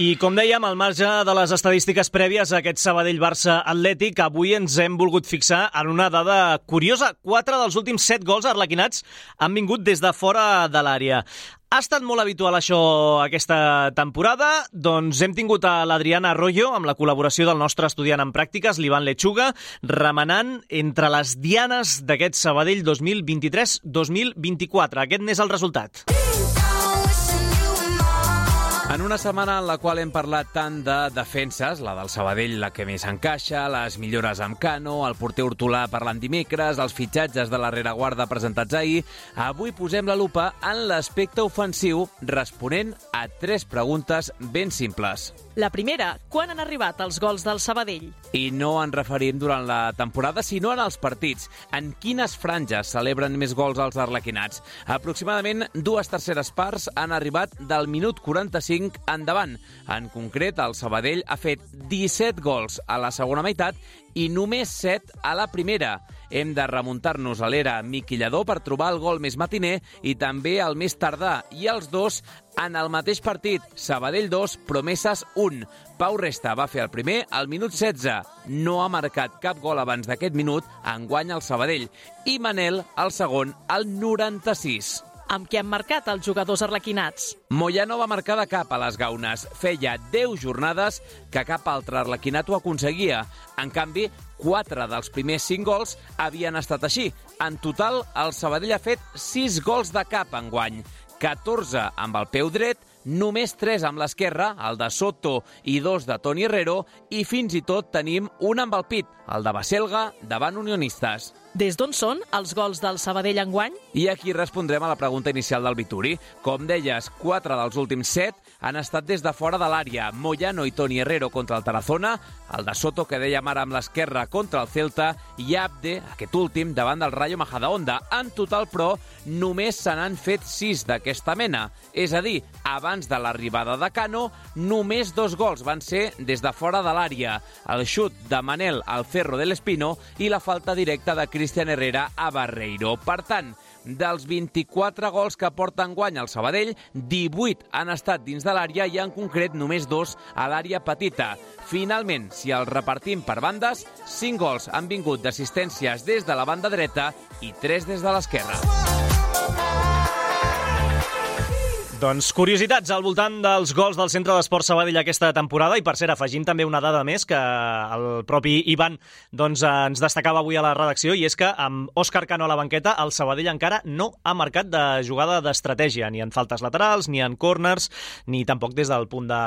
I com dèiem, al marge de les estadístiques prèvies a aquest Sabadell-Barça Atlètic, avui ens hem volgut fixar en una dada curiosa. Quatre dels últims set gols arlequinats han vingut des de fora de l'àrea. Ha estat molt habitual això aquesta temporada, doncs hem tingut a l'Adriana Arroyo amb la col·laboració del nostre estudiant en pràctiques, l'Ivan Lechuga, remenant entre les dianes d'aquest Sabadell 2023-2024. Aquest n'és el resultat. En una setmana en la qual hem parlat tant de defenses, la del Sabadell la que més encaixa, les millores amb Cano, el porter Hortolà parlant dimecres, els fitxatges de la rereguarda presentats ahir, avui posem la lupa en l'aspecte ofensiu responent a tres preguntes ben simples. La primera, quan han arribat els gols del Sabadell? I no en referim durant la temporada, sinó en els partits. En quines franges celebren més gols els arlequinats? Aproximadament dues terceres parts han arribat del minut 45 endavant. En concret, el Sabadell ha fet 17 gols a la segona meitat i només 7 a la primera. Hem de remuntar-nos a l'era Miquillador per trobar el gol més matiner i també el més tardà, i els dos en el mateix partit. Sabadell 2, Promeses 1. Pau Resta va fer el primer al minut 16. No ha marcat cap gol abans d'aquest minut, enguany el Sabadell. I Manel, el segon, al 96 amb què han marcat els jugadors arlequinats. Moyano va marcar de cap a les gaunes. Feia 10 jornades que cap altre arlequinat ho aconseguia. En canvi, 4 dels primers 5 gols havien estat així. En total, el Sabadell ha fet 6 gols de cap en guany. 14 amb el peu dret, només 3 amb l'esquerra, el de Soto i dos de Toni Herrero, i fins i tot tenim un amb el pit, el de Baselga, davant unionistes. Des d'on són els gols del Sabadell enguany? I aquí respondrem a la pregunta inicial del Vituri. Com deies, 4 dels últims 7 han estat des de fora de l'àrea. Moyano i Toni Herrero contra el Tarazona, el de Soto, que dèiem ara amb l'esquerra, contra el Celta, i Abde, aquest últim, davant del Rayo Majadahonda. En total, però, només se n'han fet 6 d'aquesta mena. És a dir, abans de l'arribada de Cano, només dos gols van ser des de fora de l'àrea. El xut de Manel al Ferro de l'Espino i la falta directa de Cristian Herrera a Barreiro. Per tant, dels 24 gols que porta en guany el Sabadell, 18 han estat dins de l'àrea i en concret només dos a l'àrea petita. Finalment, si els repartim per bandes, 5 gols han vingut d'assistències des de la banda dreta i 3 des de l'esquerra. Doncs curiositats al voltant dels gols del Centre d'Esport Sabadell aquesta temporada i per cert, afegint també una dada més que el propi Ivan doncs, ens destacava avui a la redacció i és que amb Òscar Cano a la banqueta el Sabadell encara no ha marcat de jugada d'estratègia, ni en faltes laterals, ni en corners, ni tampoc des del punt de,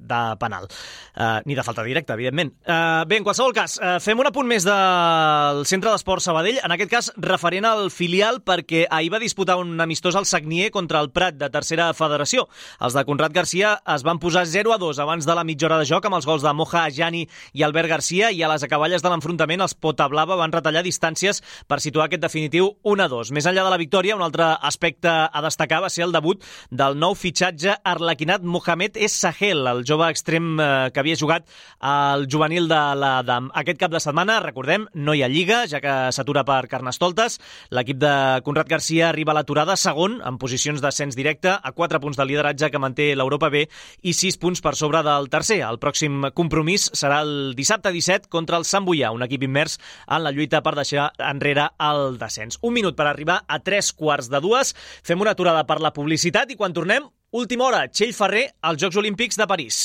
de penal. Uh, ni de falta directa, evidentment. Uh, bé, en qualsevol cas, uh, fem un apunt més del Centre d'Esport Sabadell, en aquest cas referent al filial perquè ahir va disputar un amistós al Sagnier contra el Prat de tercera federació. Els de Conrad Garcia es van posar 0 a 2 abans de la mitja hora de joc amb els gols de Moja Ajani i Albert Garcia i a les acaballes de l'enfrontament els Potablava van retallar distàncies per situar aquest definitiu 1 a 2. Més enllà de la victòria, un altre aspecte a destacar va ser el debut del nou fitxatge arlequinat Mohamed Es Sahel, el jove extrem eh, que havia jugat al juvenil de la DAM. Aquest cap de setmana, recordem, no hi ha lliga, ja que s'atura per Carnestoltes. L'equip de Conrad Garcia arriba a l'aturada segon, en posicions d'ascens directe, a 4 punts de lideratge que manté l'Europa B i 6 punts per sobre del tercer. El pròxim compromís serà el dissabte 17 contra el Sant Boià, un equip immers en la lluita per deixar enrere el descens. Un minut per arribar a 3 quarts de dues. Fem una aturada per la publicitat i quan tornem, última hora, Txell Ferrer als Jocs Olímpics de París.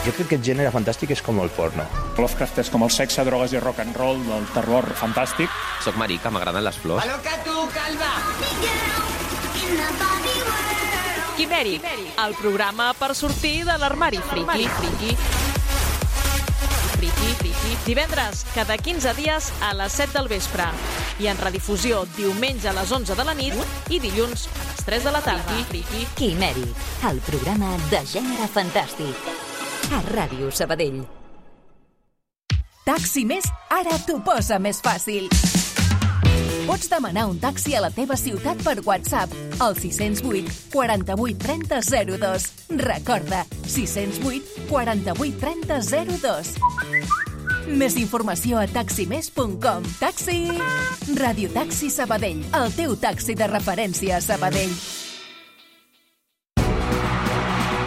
Jo crec que el gènere fantàstic és com el porno. Lovecraft és com el sexe, drogues i rock and roll del terror fantàstic. Soc marica, m'agraden les flors. Que tu, calva! Quimèric, el programa per sortir de l'armari friki. friki. Friki, friki. Divendres, cada 15 dies a les 7 del vespre. I en redifusió diumenge a les 11 de la nit i dilluns a les 3 de la tarda. Friki. Quimèric, el programa de gènere fantàstic. A Ràdio Sabadell. Taxi Més ara t'ho posa més fàcil. Pots demanar un taxi a la teva ciutat per WhatsApp al 608 48 30 02. Recorda, 608 48 30 02. Més informació a taximés.com. Taxi! Radio Taxi Sabadell, el teu taxi de referència a Sabadell.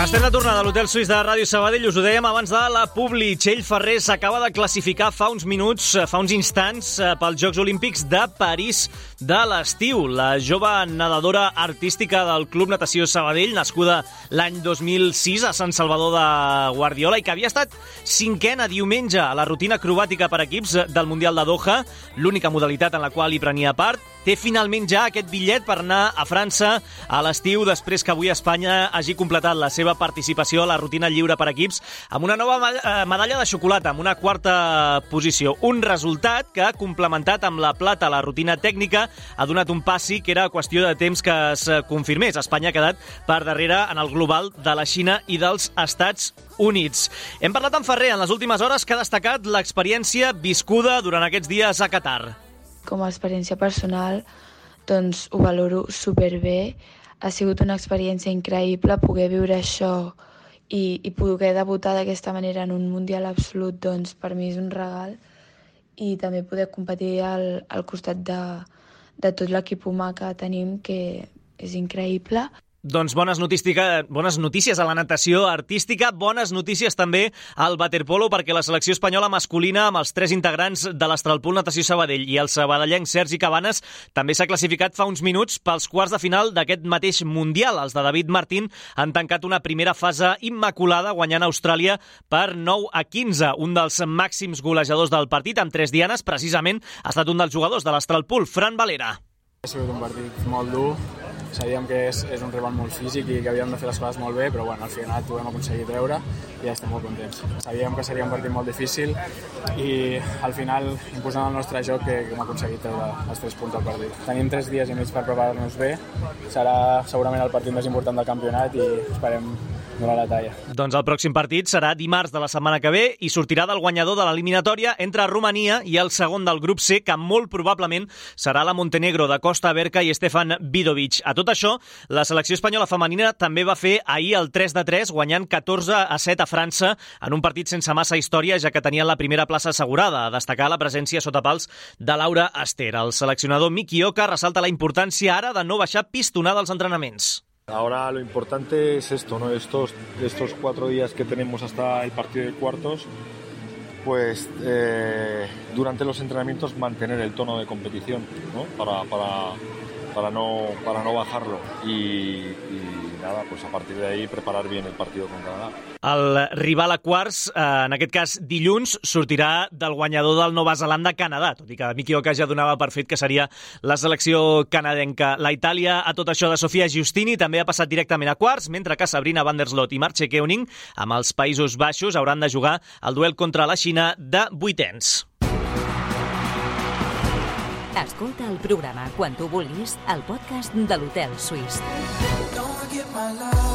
Estem de tornada a l'Hotel Suís de Ràdio Sabadell. Us ho dèiem abans de la Publi. Txell Ferrer s'acaba de classificar fa uns minuts, fa uns instants, eh, pels Jocs Olímpics de París de l'estiu. La jove nedadora artística del Club Natació Sabadell, nascuda l'any 2006 a Sant Salvador de Guardiola i que havia estat cinquena diumenge a la rutina acrobàtica per equips del Mundial de Doha, l'única modalitat en la qual hi prenia part, té finalment ja aquest bitllet per anar a França a l'estiu després que avui Espanya hagi completat la seva participació a la rutina lliure per equips amb una nova medalla de xocolata, amb una quarta posició. Un resultat que, complementat amb la plata a la rutina tècnica, ha donat un passi que era qüestió de temps que es confirmés. Espanya ha quedat per darrere en el global de la Xina i dels Estats Units. Hem parlat amb Ferrer en les últimes hores que ha destacat l'experiència viscuda durant aquests dies a Qatar com a experiència personal doncs ho valoro superbé. Ha sigut una experiència increïble poder viure això i, i poder debutar d'aquesta manera en un Mundial absolut, doncs per mi és un regal i també poder competir al, al costat de, de tot l'equip humà que tenim, que és increïble. Doncs bones, bones notícies a la natació artística, bones notícies també al waterpolo perquè la selecció espanyola masculina amb els tres integrants de l'Astralpool Natació Sabadell i el sabadellenc Sergi Cabanes també s'ha classificat fa uns minuts pels quarts de final d'aquest mateix Mundial. Els de David Martín han tancat una primera fase immaculada guanyant Austràlia per 9 a 15. Un dels màxims golejadors del partit amb tres dianes precisament ha estat un dels jugadors de l'Astralpool, Fran Valera. Ha sigut un partit molt dur, sabíem que és, és un rival molt físic i que havíem de fer les coses molt bé, però bueno, al final ho hem aconseguit treure i ja estem molt contents. Sabíem que seria un partit molt difícil i al final, imposant el nostre joc, que, que hem aconseguit treure els tres punts al partit. Tenim tres dies i mig per preparar-nos bé, serà segurament el partit més important del campionat i esperem donar la talla. Doncs el pròxim partit serà dimarts de la setmana que ve i sortirà del guanyador de l'eliminatòria entre Romania i el segon del grup C, que molt probablement serà la Montenegro de Costa Berca i Stefan Vidovic. A tot això, la selecció espanyola femenina també va fer ahir el 3 de 3, guanyant 14 a 7 a França en un partit sense massa història, ja que tenien la primera plaça assegurada, a destacar la presència sota pals de Laura Aster. El seleccionador Miki Oka ressalta la importància ara de no baixar pistonada als entrenaments. Ahora lo importante es esto, ¿no? Estos, estos cuatro días que tenemos hasta el partido de cuartos, pues eh, durante los entrenamientos mantener el tono de competición, ¿no? Para, para, para, no, para no bajarlo y, nada, pues a partir de ahí preparar bien el partido con Canadá. El rival a quarts, eh, en aquest cas dilluns, sortirà del guanyador del Nova Zelanda-Canadà, tot i que Miki Oka ja donava per fet que seria la selecció canadenca. La Itàlia, a tot això de Sofia Giustini, també ha passat directament a quarts, mentre que Sabrina van der Slot i Marche Keuning, amb els Països Baixos, hauran de jugar el duel contra la Xina de vuitens. Escolta el programa quan tu vulguis al podcast de l'Hotel Suís. my love.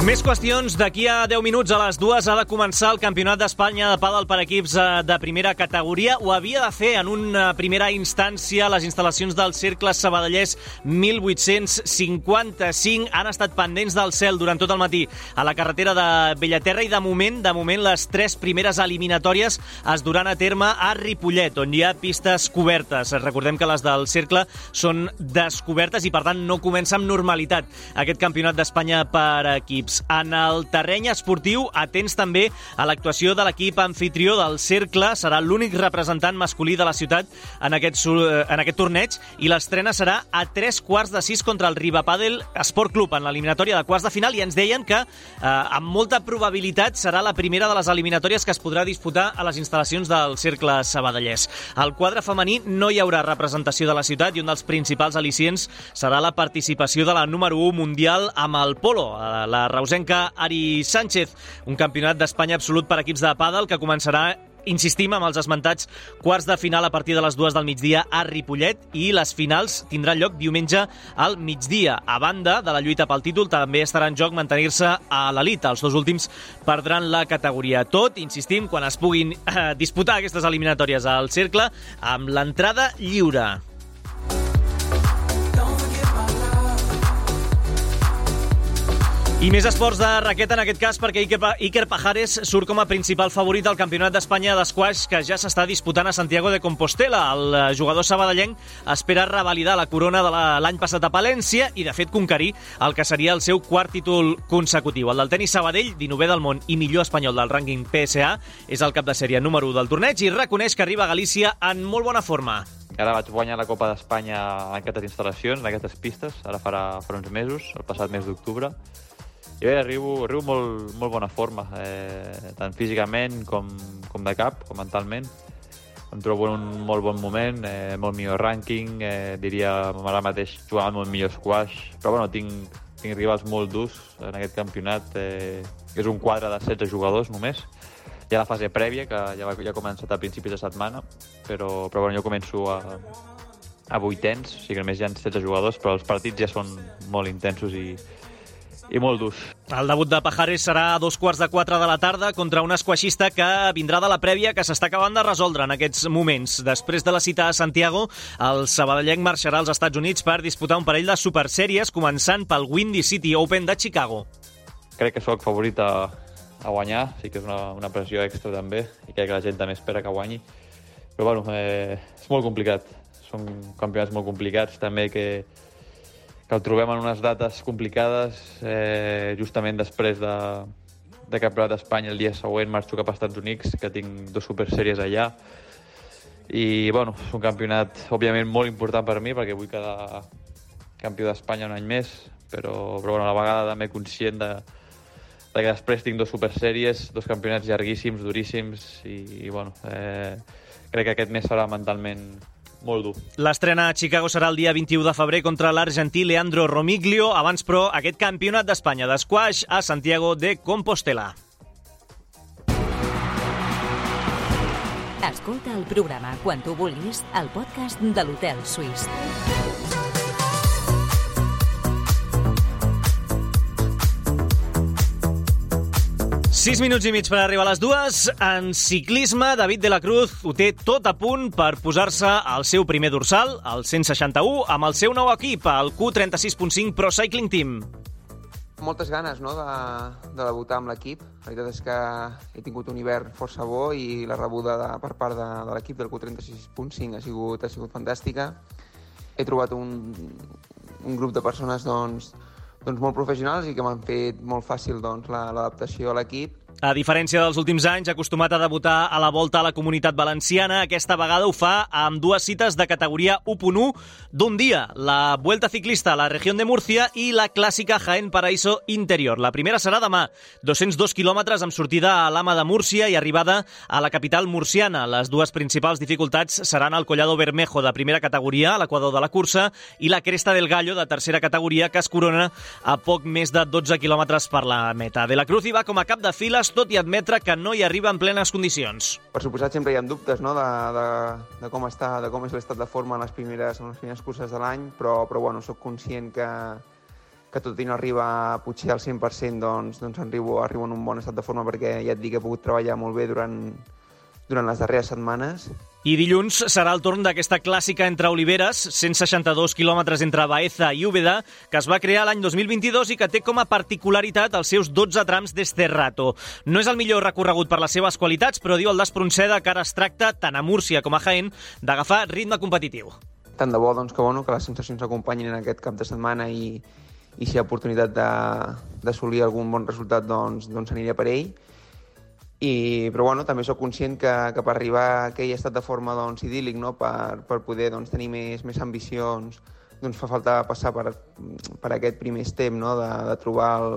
Més qüestions. D'aquí a 10 minuts a les dues ha de començar el Campionat d'Espanya de pàdel per equips eh, de primera categoria. Ho havia de fer en una primera instància les instal·lacions del Cercle Sabadellers 1855. Han estat pendents del cel durant tot el matí a la carretera de Bellaterra i de moment, de moment les tres primeres eliminatòries es duran a terme a Ripollet, on hi ha pistes cobertes. Recordem que les del Cercle són descobertes i per tant no comença amb normalitat aquest Campionat d'Espanya per equips equips. En el terreny esportiu, atents també a l'actuació de l'equip anfitrió del Cercle. Serà l'únic representant masculí de la ciutat en aquest, en aquest torneig i l'estrena serà a tres quarts de sis contra el Ribapadel Esport Club en l'eliminatòria de quarts de final i ens deien que eh, amb molta probabilitat serà la primera de les eliminatòries que es podrà disputar a les instal·lacions del Cercle Sabadellès. Al quadre femení no hi haurà representació de la ciutat i un dels principals al·licients serà la participació de la número 1 mundial amb el polo, eh, la reusenca Ari Sánchez, un campionat d'Espanya absolut per equips de pàdel que començarà Insistim amb els esmentats quarts de final a partir de les dues del migdia a Ripollet i les finals tindran lloc diumenge al migdia. A banda de la lluita pel títol, també estarà en joc mantenir-se a l'elit. Els dos últims perdran la categoria. Tot, insistim, quan es puguin eh, disputar aquestes eliminatòries al cercle, amb l'entrada lliure. I més esports de raqueta en aquest cas perquè Iker Pajares surt com a principal favorit del Campionat d'Espanya d'Esquash que ja s'està disputant a Santiago de Compostela. El eh, jugador sabadellenc espera revalidar la corona de l'any passat a Palència i de fet conquerir el que seria el seu quart títol consecutiu. El del tenis Sabadell, 19è del món i millor espanyol del rànquing PSA, és el cap de sèrie número 1 del torneig i reconeix que arriba a Galícia en molt bona forma. Ara vaig guanyar la Copa d'Espanya en aquestes instal·lacions, en aquestes pistes, ara farà, farà uns mesos, el passat mes d'octubre, i bé, arribo, arribo molt, molt bona forma, eh, tant físicament com, com de cap, com mentalment. Em trobo en un molt bon moment, eh, molt millor rànquing, eh, diria ara mateix jugant molt millor squash, però bueno, tinc, tinc rivals molt durs en aquest campionat, eh, és un quadre de 16 jugadors només. Hi ha la fase prèvia, que ja, va, ja ha començat a principis de setmana, però, però bueno, jo començo a, a vuitens, o sigui que només hi ha 16 jugadors, però els partits ja són molt intensos i, i molt durs. El debut de Pajares serà a dos quarts de quatre de la tarda contra un esquaixista que vindrà de la prèvia que s'està acabant de resoldre en aquests moments. Després de la cita a Santiago, el sabadellenc marxarà als Estats Units per disputar un parell de supersèries, començant pel Windy City Open de Chicago. Crec que sóc favorit a, a guanyar, sí que és una, una pressió extra també, i crec que la gent també espera que guanyi. Però bueno, eh, és molt complicat. Són campionats molt complicats, també que, que el trobem en unes dates complicades, eh, justament després de, de Campionat d'Espanya el dia següent marxo cap als Estats Units, que tinc dos supersèries allà, i bueno, és un campionat òbviament molt important per mi perquè vull quedar campió d'Espanya un any més però, però bueno, a la vegada també conscient de, de que després tinc dos supersèries, dos campionats llarguíssims, duríssims i, i bueno, eh, crec que aquest mes serà mentalment molt dur. L'estrena a Chicago serà el dia 21 de febrer contra l'argentí Leandro Romiglio. Abans, però, aquest campionat d'Espanya d'esquash a Santiago de Compostela. Escolta el programa quan tu vulguis al podcast de l'Hotel Suís. 6 minuts i mig per arribar a les dues. En ciclisme, David de la Cruz ho té tot a punt per posar-se al seu primer dorsal, el 161, amb el seu nou equip, el Q36.5 Pro Cycling Team. Moltes ganes no, de, de debutar amb l'equip. La veritat és que he tingut un hivern força bo i la rebuda de, per part de, de l'equip del Q36.5 ha sigut, ha sigut fantàstica. He trobat un, un grup de persones doncs, doncs molt professionals i que m'han fet molt fàcil doncs, l'adaptació la, a l'equip a diferència dels últims anys, acostumat a debutar a la volta a la comunitat valenciana, aquesta vegada ho fa amb dues cites de categoria 1.1 d'un dia, la Vuelta Ciclista a la regió de Múrcia i la clàssica Jaén Paraíso Interior. La primera serà demà, 202 quilòmetres amb sortida a l'Ama de Múrcia i arribada a la capital murciana. Les dues principals dificultats seran el Collado Bermejo de primera categoria, a l'equador de la cursa, i la Cresta del Gallo de tercera categoria, que es corona a poc més de 12 quilòmetres per la meta. De la Cruz hi va com a cap de files tot i admetre que no hi arriba en plenes condicions. Per suposat sempre hi ha dubtes no? de, de, de com està, de com és l'estat de forma en les primeres, en les primeres curses de l'any, però, però bueno, sóc conscient que, que tot i no arriba potser al 100%, doncs, doncs arribo, arribo en un bon estat de forma perquè ja et dic que he pogut treballar molt bé durant, durant les darreres setmanes i dilluns serà el torn d'aquesta clàssica entre oliveres, 162 quilòmetres entre Baeza i Úbeda, que es va crear l'any 2022 i que té com a particularitat els seus 12 trams d'Esterrato. No és el millor recorregut per les seves qualitats, però diu el d'Espronceda que ara es tracta, tant a Múrcia com a Jaén, d'agafar ritme competitiu. Tant de bo doncs, que, bueno, que les sensacions acompanyin en aquest cap de setmana i, i si hi ha oportunitat d'assolir algun bon resultat, doncs, doncs aniré per ell i, però bueno, també sóc conscient que, que per arribar a aquell estat de forma doncs, idíl·lic, no? per, per poder doncs, tenir més, més ambicions, doncs fa falta passar per, per aquest primer estem no? de, de trobar el,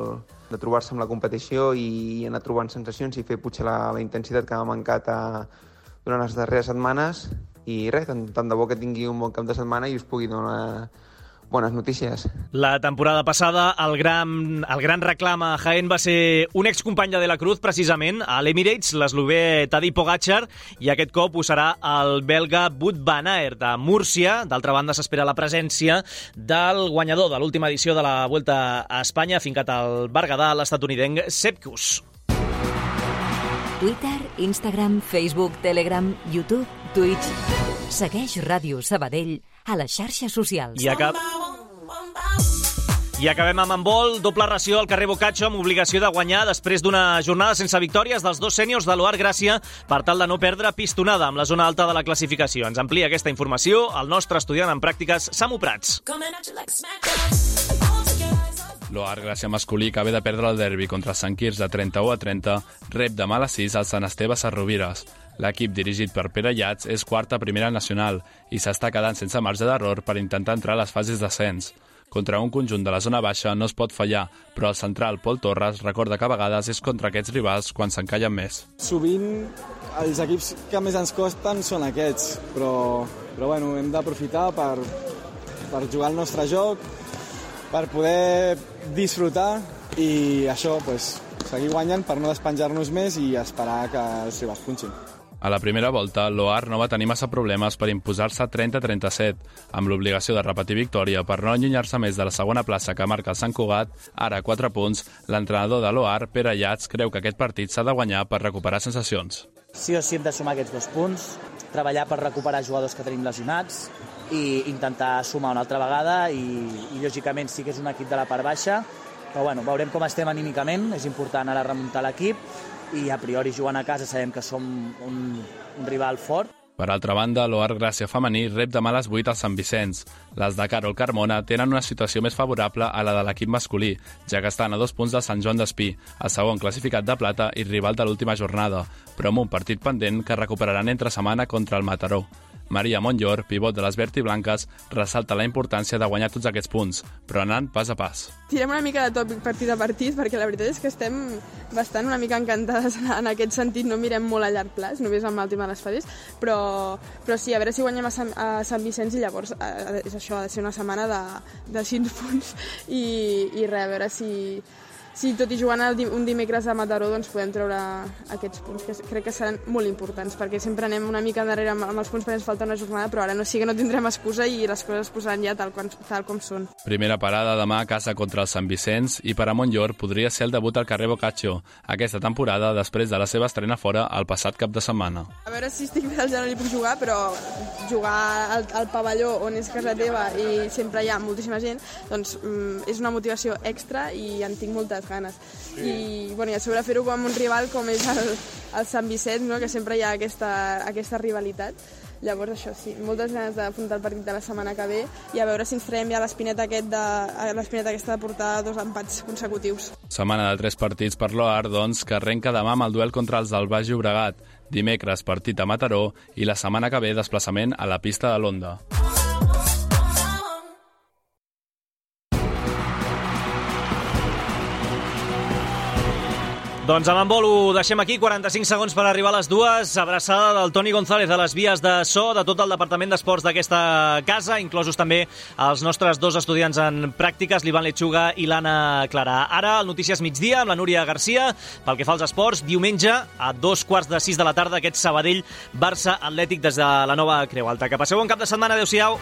de trobar-se amb la competició i anar trobant sensacions i fer potser la, la intensitat que m'ha mancat a, durant les darreres setmanes i res, tant, tant de bo que tingui un bon cap de setmana i us pugui donar bones notícies. La temporada passada el gran, el gran reclam a Jaén va ser un excompany de la Cruz, precisament, a l'Emirates, l'eslové Tadej Pogacar, i aquest cop ho serà el belga Wout van Aert de Múrcia. D'altra banda, s'espera la presència del guanyador de l'última edició de la Vuelta a Espanya, fincat al Berguedà, l'estatunidenc Sepkus. Twitter, Instagram, Facebook, Telegram, YouTube, Twitch... Segueix Ràdio Sabadell a les xarxes socials. I acab... I acabem amb handbol, doble ració al carrer Bocaccio amb obligació de guanyar després d'una jornada sense victòries dels dos sèniors de l'Oar Gràcia per tal de no perdre pistonada amb la zona alta de la classificació. Ens amplia aquesta informació el nostre estudiant en pràctiques, Samu Prats. L'Oar Gràcia masculí que ve de perdre el derbi contra Sant Quirze de 31 a 30 rep demà a les 6 al Sant Esteve Sarrovires. L'equip dirigit per Pere Llats és quarta primera nacional i s'està quedant sense marge d'error per intentar entrar a les fases d'ascens. Contra un conjunt de la zona baixa no es pot fallar, però el central Pol Torres recorda que a vegades és contra aquests rivals quan s'encallen més. Sovint els equips que més ens costen són aquests, però, però bueno, hem d'aprofitar per, per jugar el nostre joc, per poder disfrutar i això, pues, seguir guanyant per no despenjar-nos més i esperar que els rivals punxin. A la primera volta, l'OAR no va tenir massa problemes per imposar-se 30-37, amb l'obligació de repetir victòria per no allunyar-se més de la segona plaça que marca el Sant Cugat, ara 4 punts, l'entrenador de l'OAR, Pere Llats, creu que aquest partit s'ha de guanyar per recuperar sensacions. Sí o sí hem de sumar aquests dos punts, treballar per recuperar jugadors que tenim lesionats i intentar sumar una altra vegada i, i lògicament sí que és un equip de la part baixa però bueno, veurem com estem anímicament, és important ara remuntar l'equip i a priori jugant a casa sabem que som un, un rival fort. Per altra banda, l'Oar Gràcia femení rep demà a les 8 al Sant Vicenç. Les de Carol Carmona tenen una situació més favorable a la de l'equip masculí, ja que estan a dos punts de Sant Joan d'Espí, el segon classificat de plata i rival de l'última jornada, però amb un partit pendent que recuperaran entre setmana contra el Mataró. Maria Montllor, pivot de les verd i blanques, ressalta la importància de guanyar tots aquests punts, però anant pas a pas. Tirem una mica de tòpic partit a partit, perquè la veritat és que estem bastant una mica encantades en aquest sentit, no mirem molt a llarg plaç, només amb el tema de les fases, però, però sí, a veure si guanyem a Sant, a Sant Vicenç i llavors eh, és això, ha de ser una setmana de, de 5 punts i, i res, a veure si, si tot i jugant un dimecres a Mataró doncs podem treure aquests punts que crec que seran molt importants perquè sempre anem una mica darrere amb, amb els punts perquè ens falta una jornada però ara no sí que no tindrem excusa i les coses es posaran ja tal, com, tal com són. Primera parada demà a casa contra el Sant Vicenç i per a Montllor podria ser el debut al carrer Boccaccio aquesta temporada després de la seva estrena fora el passat cap de setmana. A veure si estic bé al genoll i puc jugar però jugar al, al pavelló on és casa teva i sempre hi ha moltíssima gent doncs mm, és una motivació extra i en tinc moltes moltes ganes. Sí. I, bueno, i a sobre fer-ho amb un rival com és el, el Sant Vicenç, no? que sempre hi ha aquesta, aquesta rivalitat. Llavors, això sí, moltes ganes d'afrontar el partit de la setmana que ve i a veure si ens traiem ja l'espineta aquest de, l'espineta aquesta de portar dos empats consecutius. Setmana de tres partits per l'OAR, doncs, que arrenca demà amb el duel contra els del Baix Llobregat. Dimecres, partit a Mataró i la setmana que ve desplaçament a la pista de l'Onda. Doncs amb en ho deixem aquí, 45 segons per arribar a les dues. Abraçada del Toni González a les vies de so de tot el Departament d'Esports d'aquesta casa, inclosos també els nostres dos estudiants en pràctiques, l'Ivan Lechuga i l'Anna Clara. Ara, el Notícies migdia amb la Núria Garcia. Pel que fa als esports, diumenge a dos quarts de sis de la tarda, aquest Sabadell-Barça Atlètic des de la nova Creu Alta. Que passeu un cap de setmana. Adéu-siau.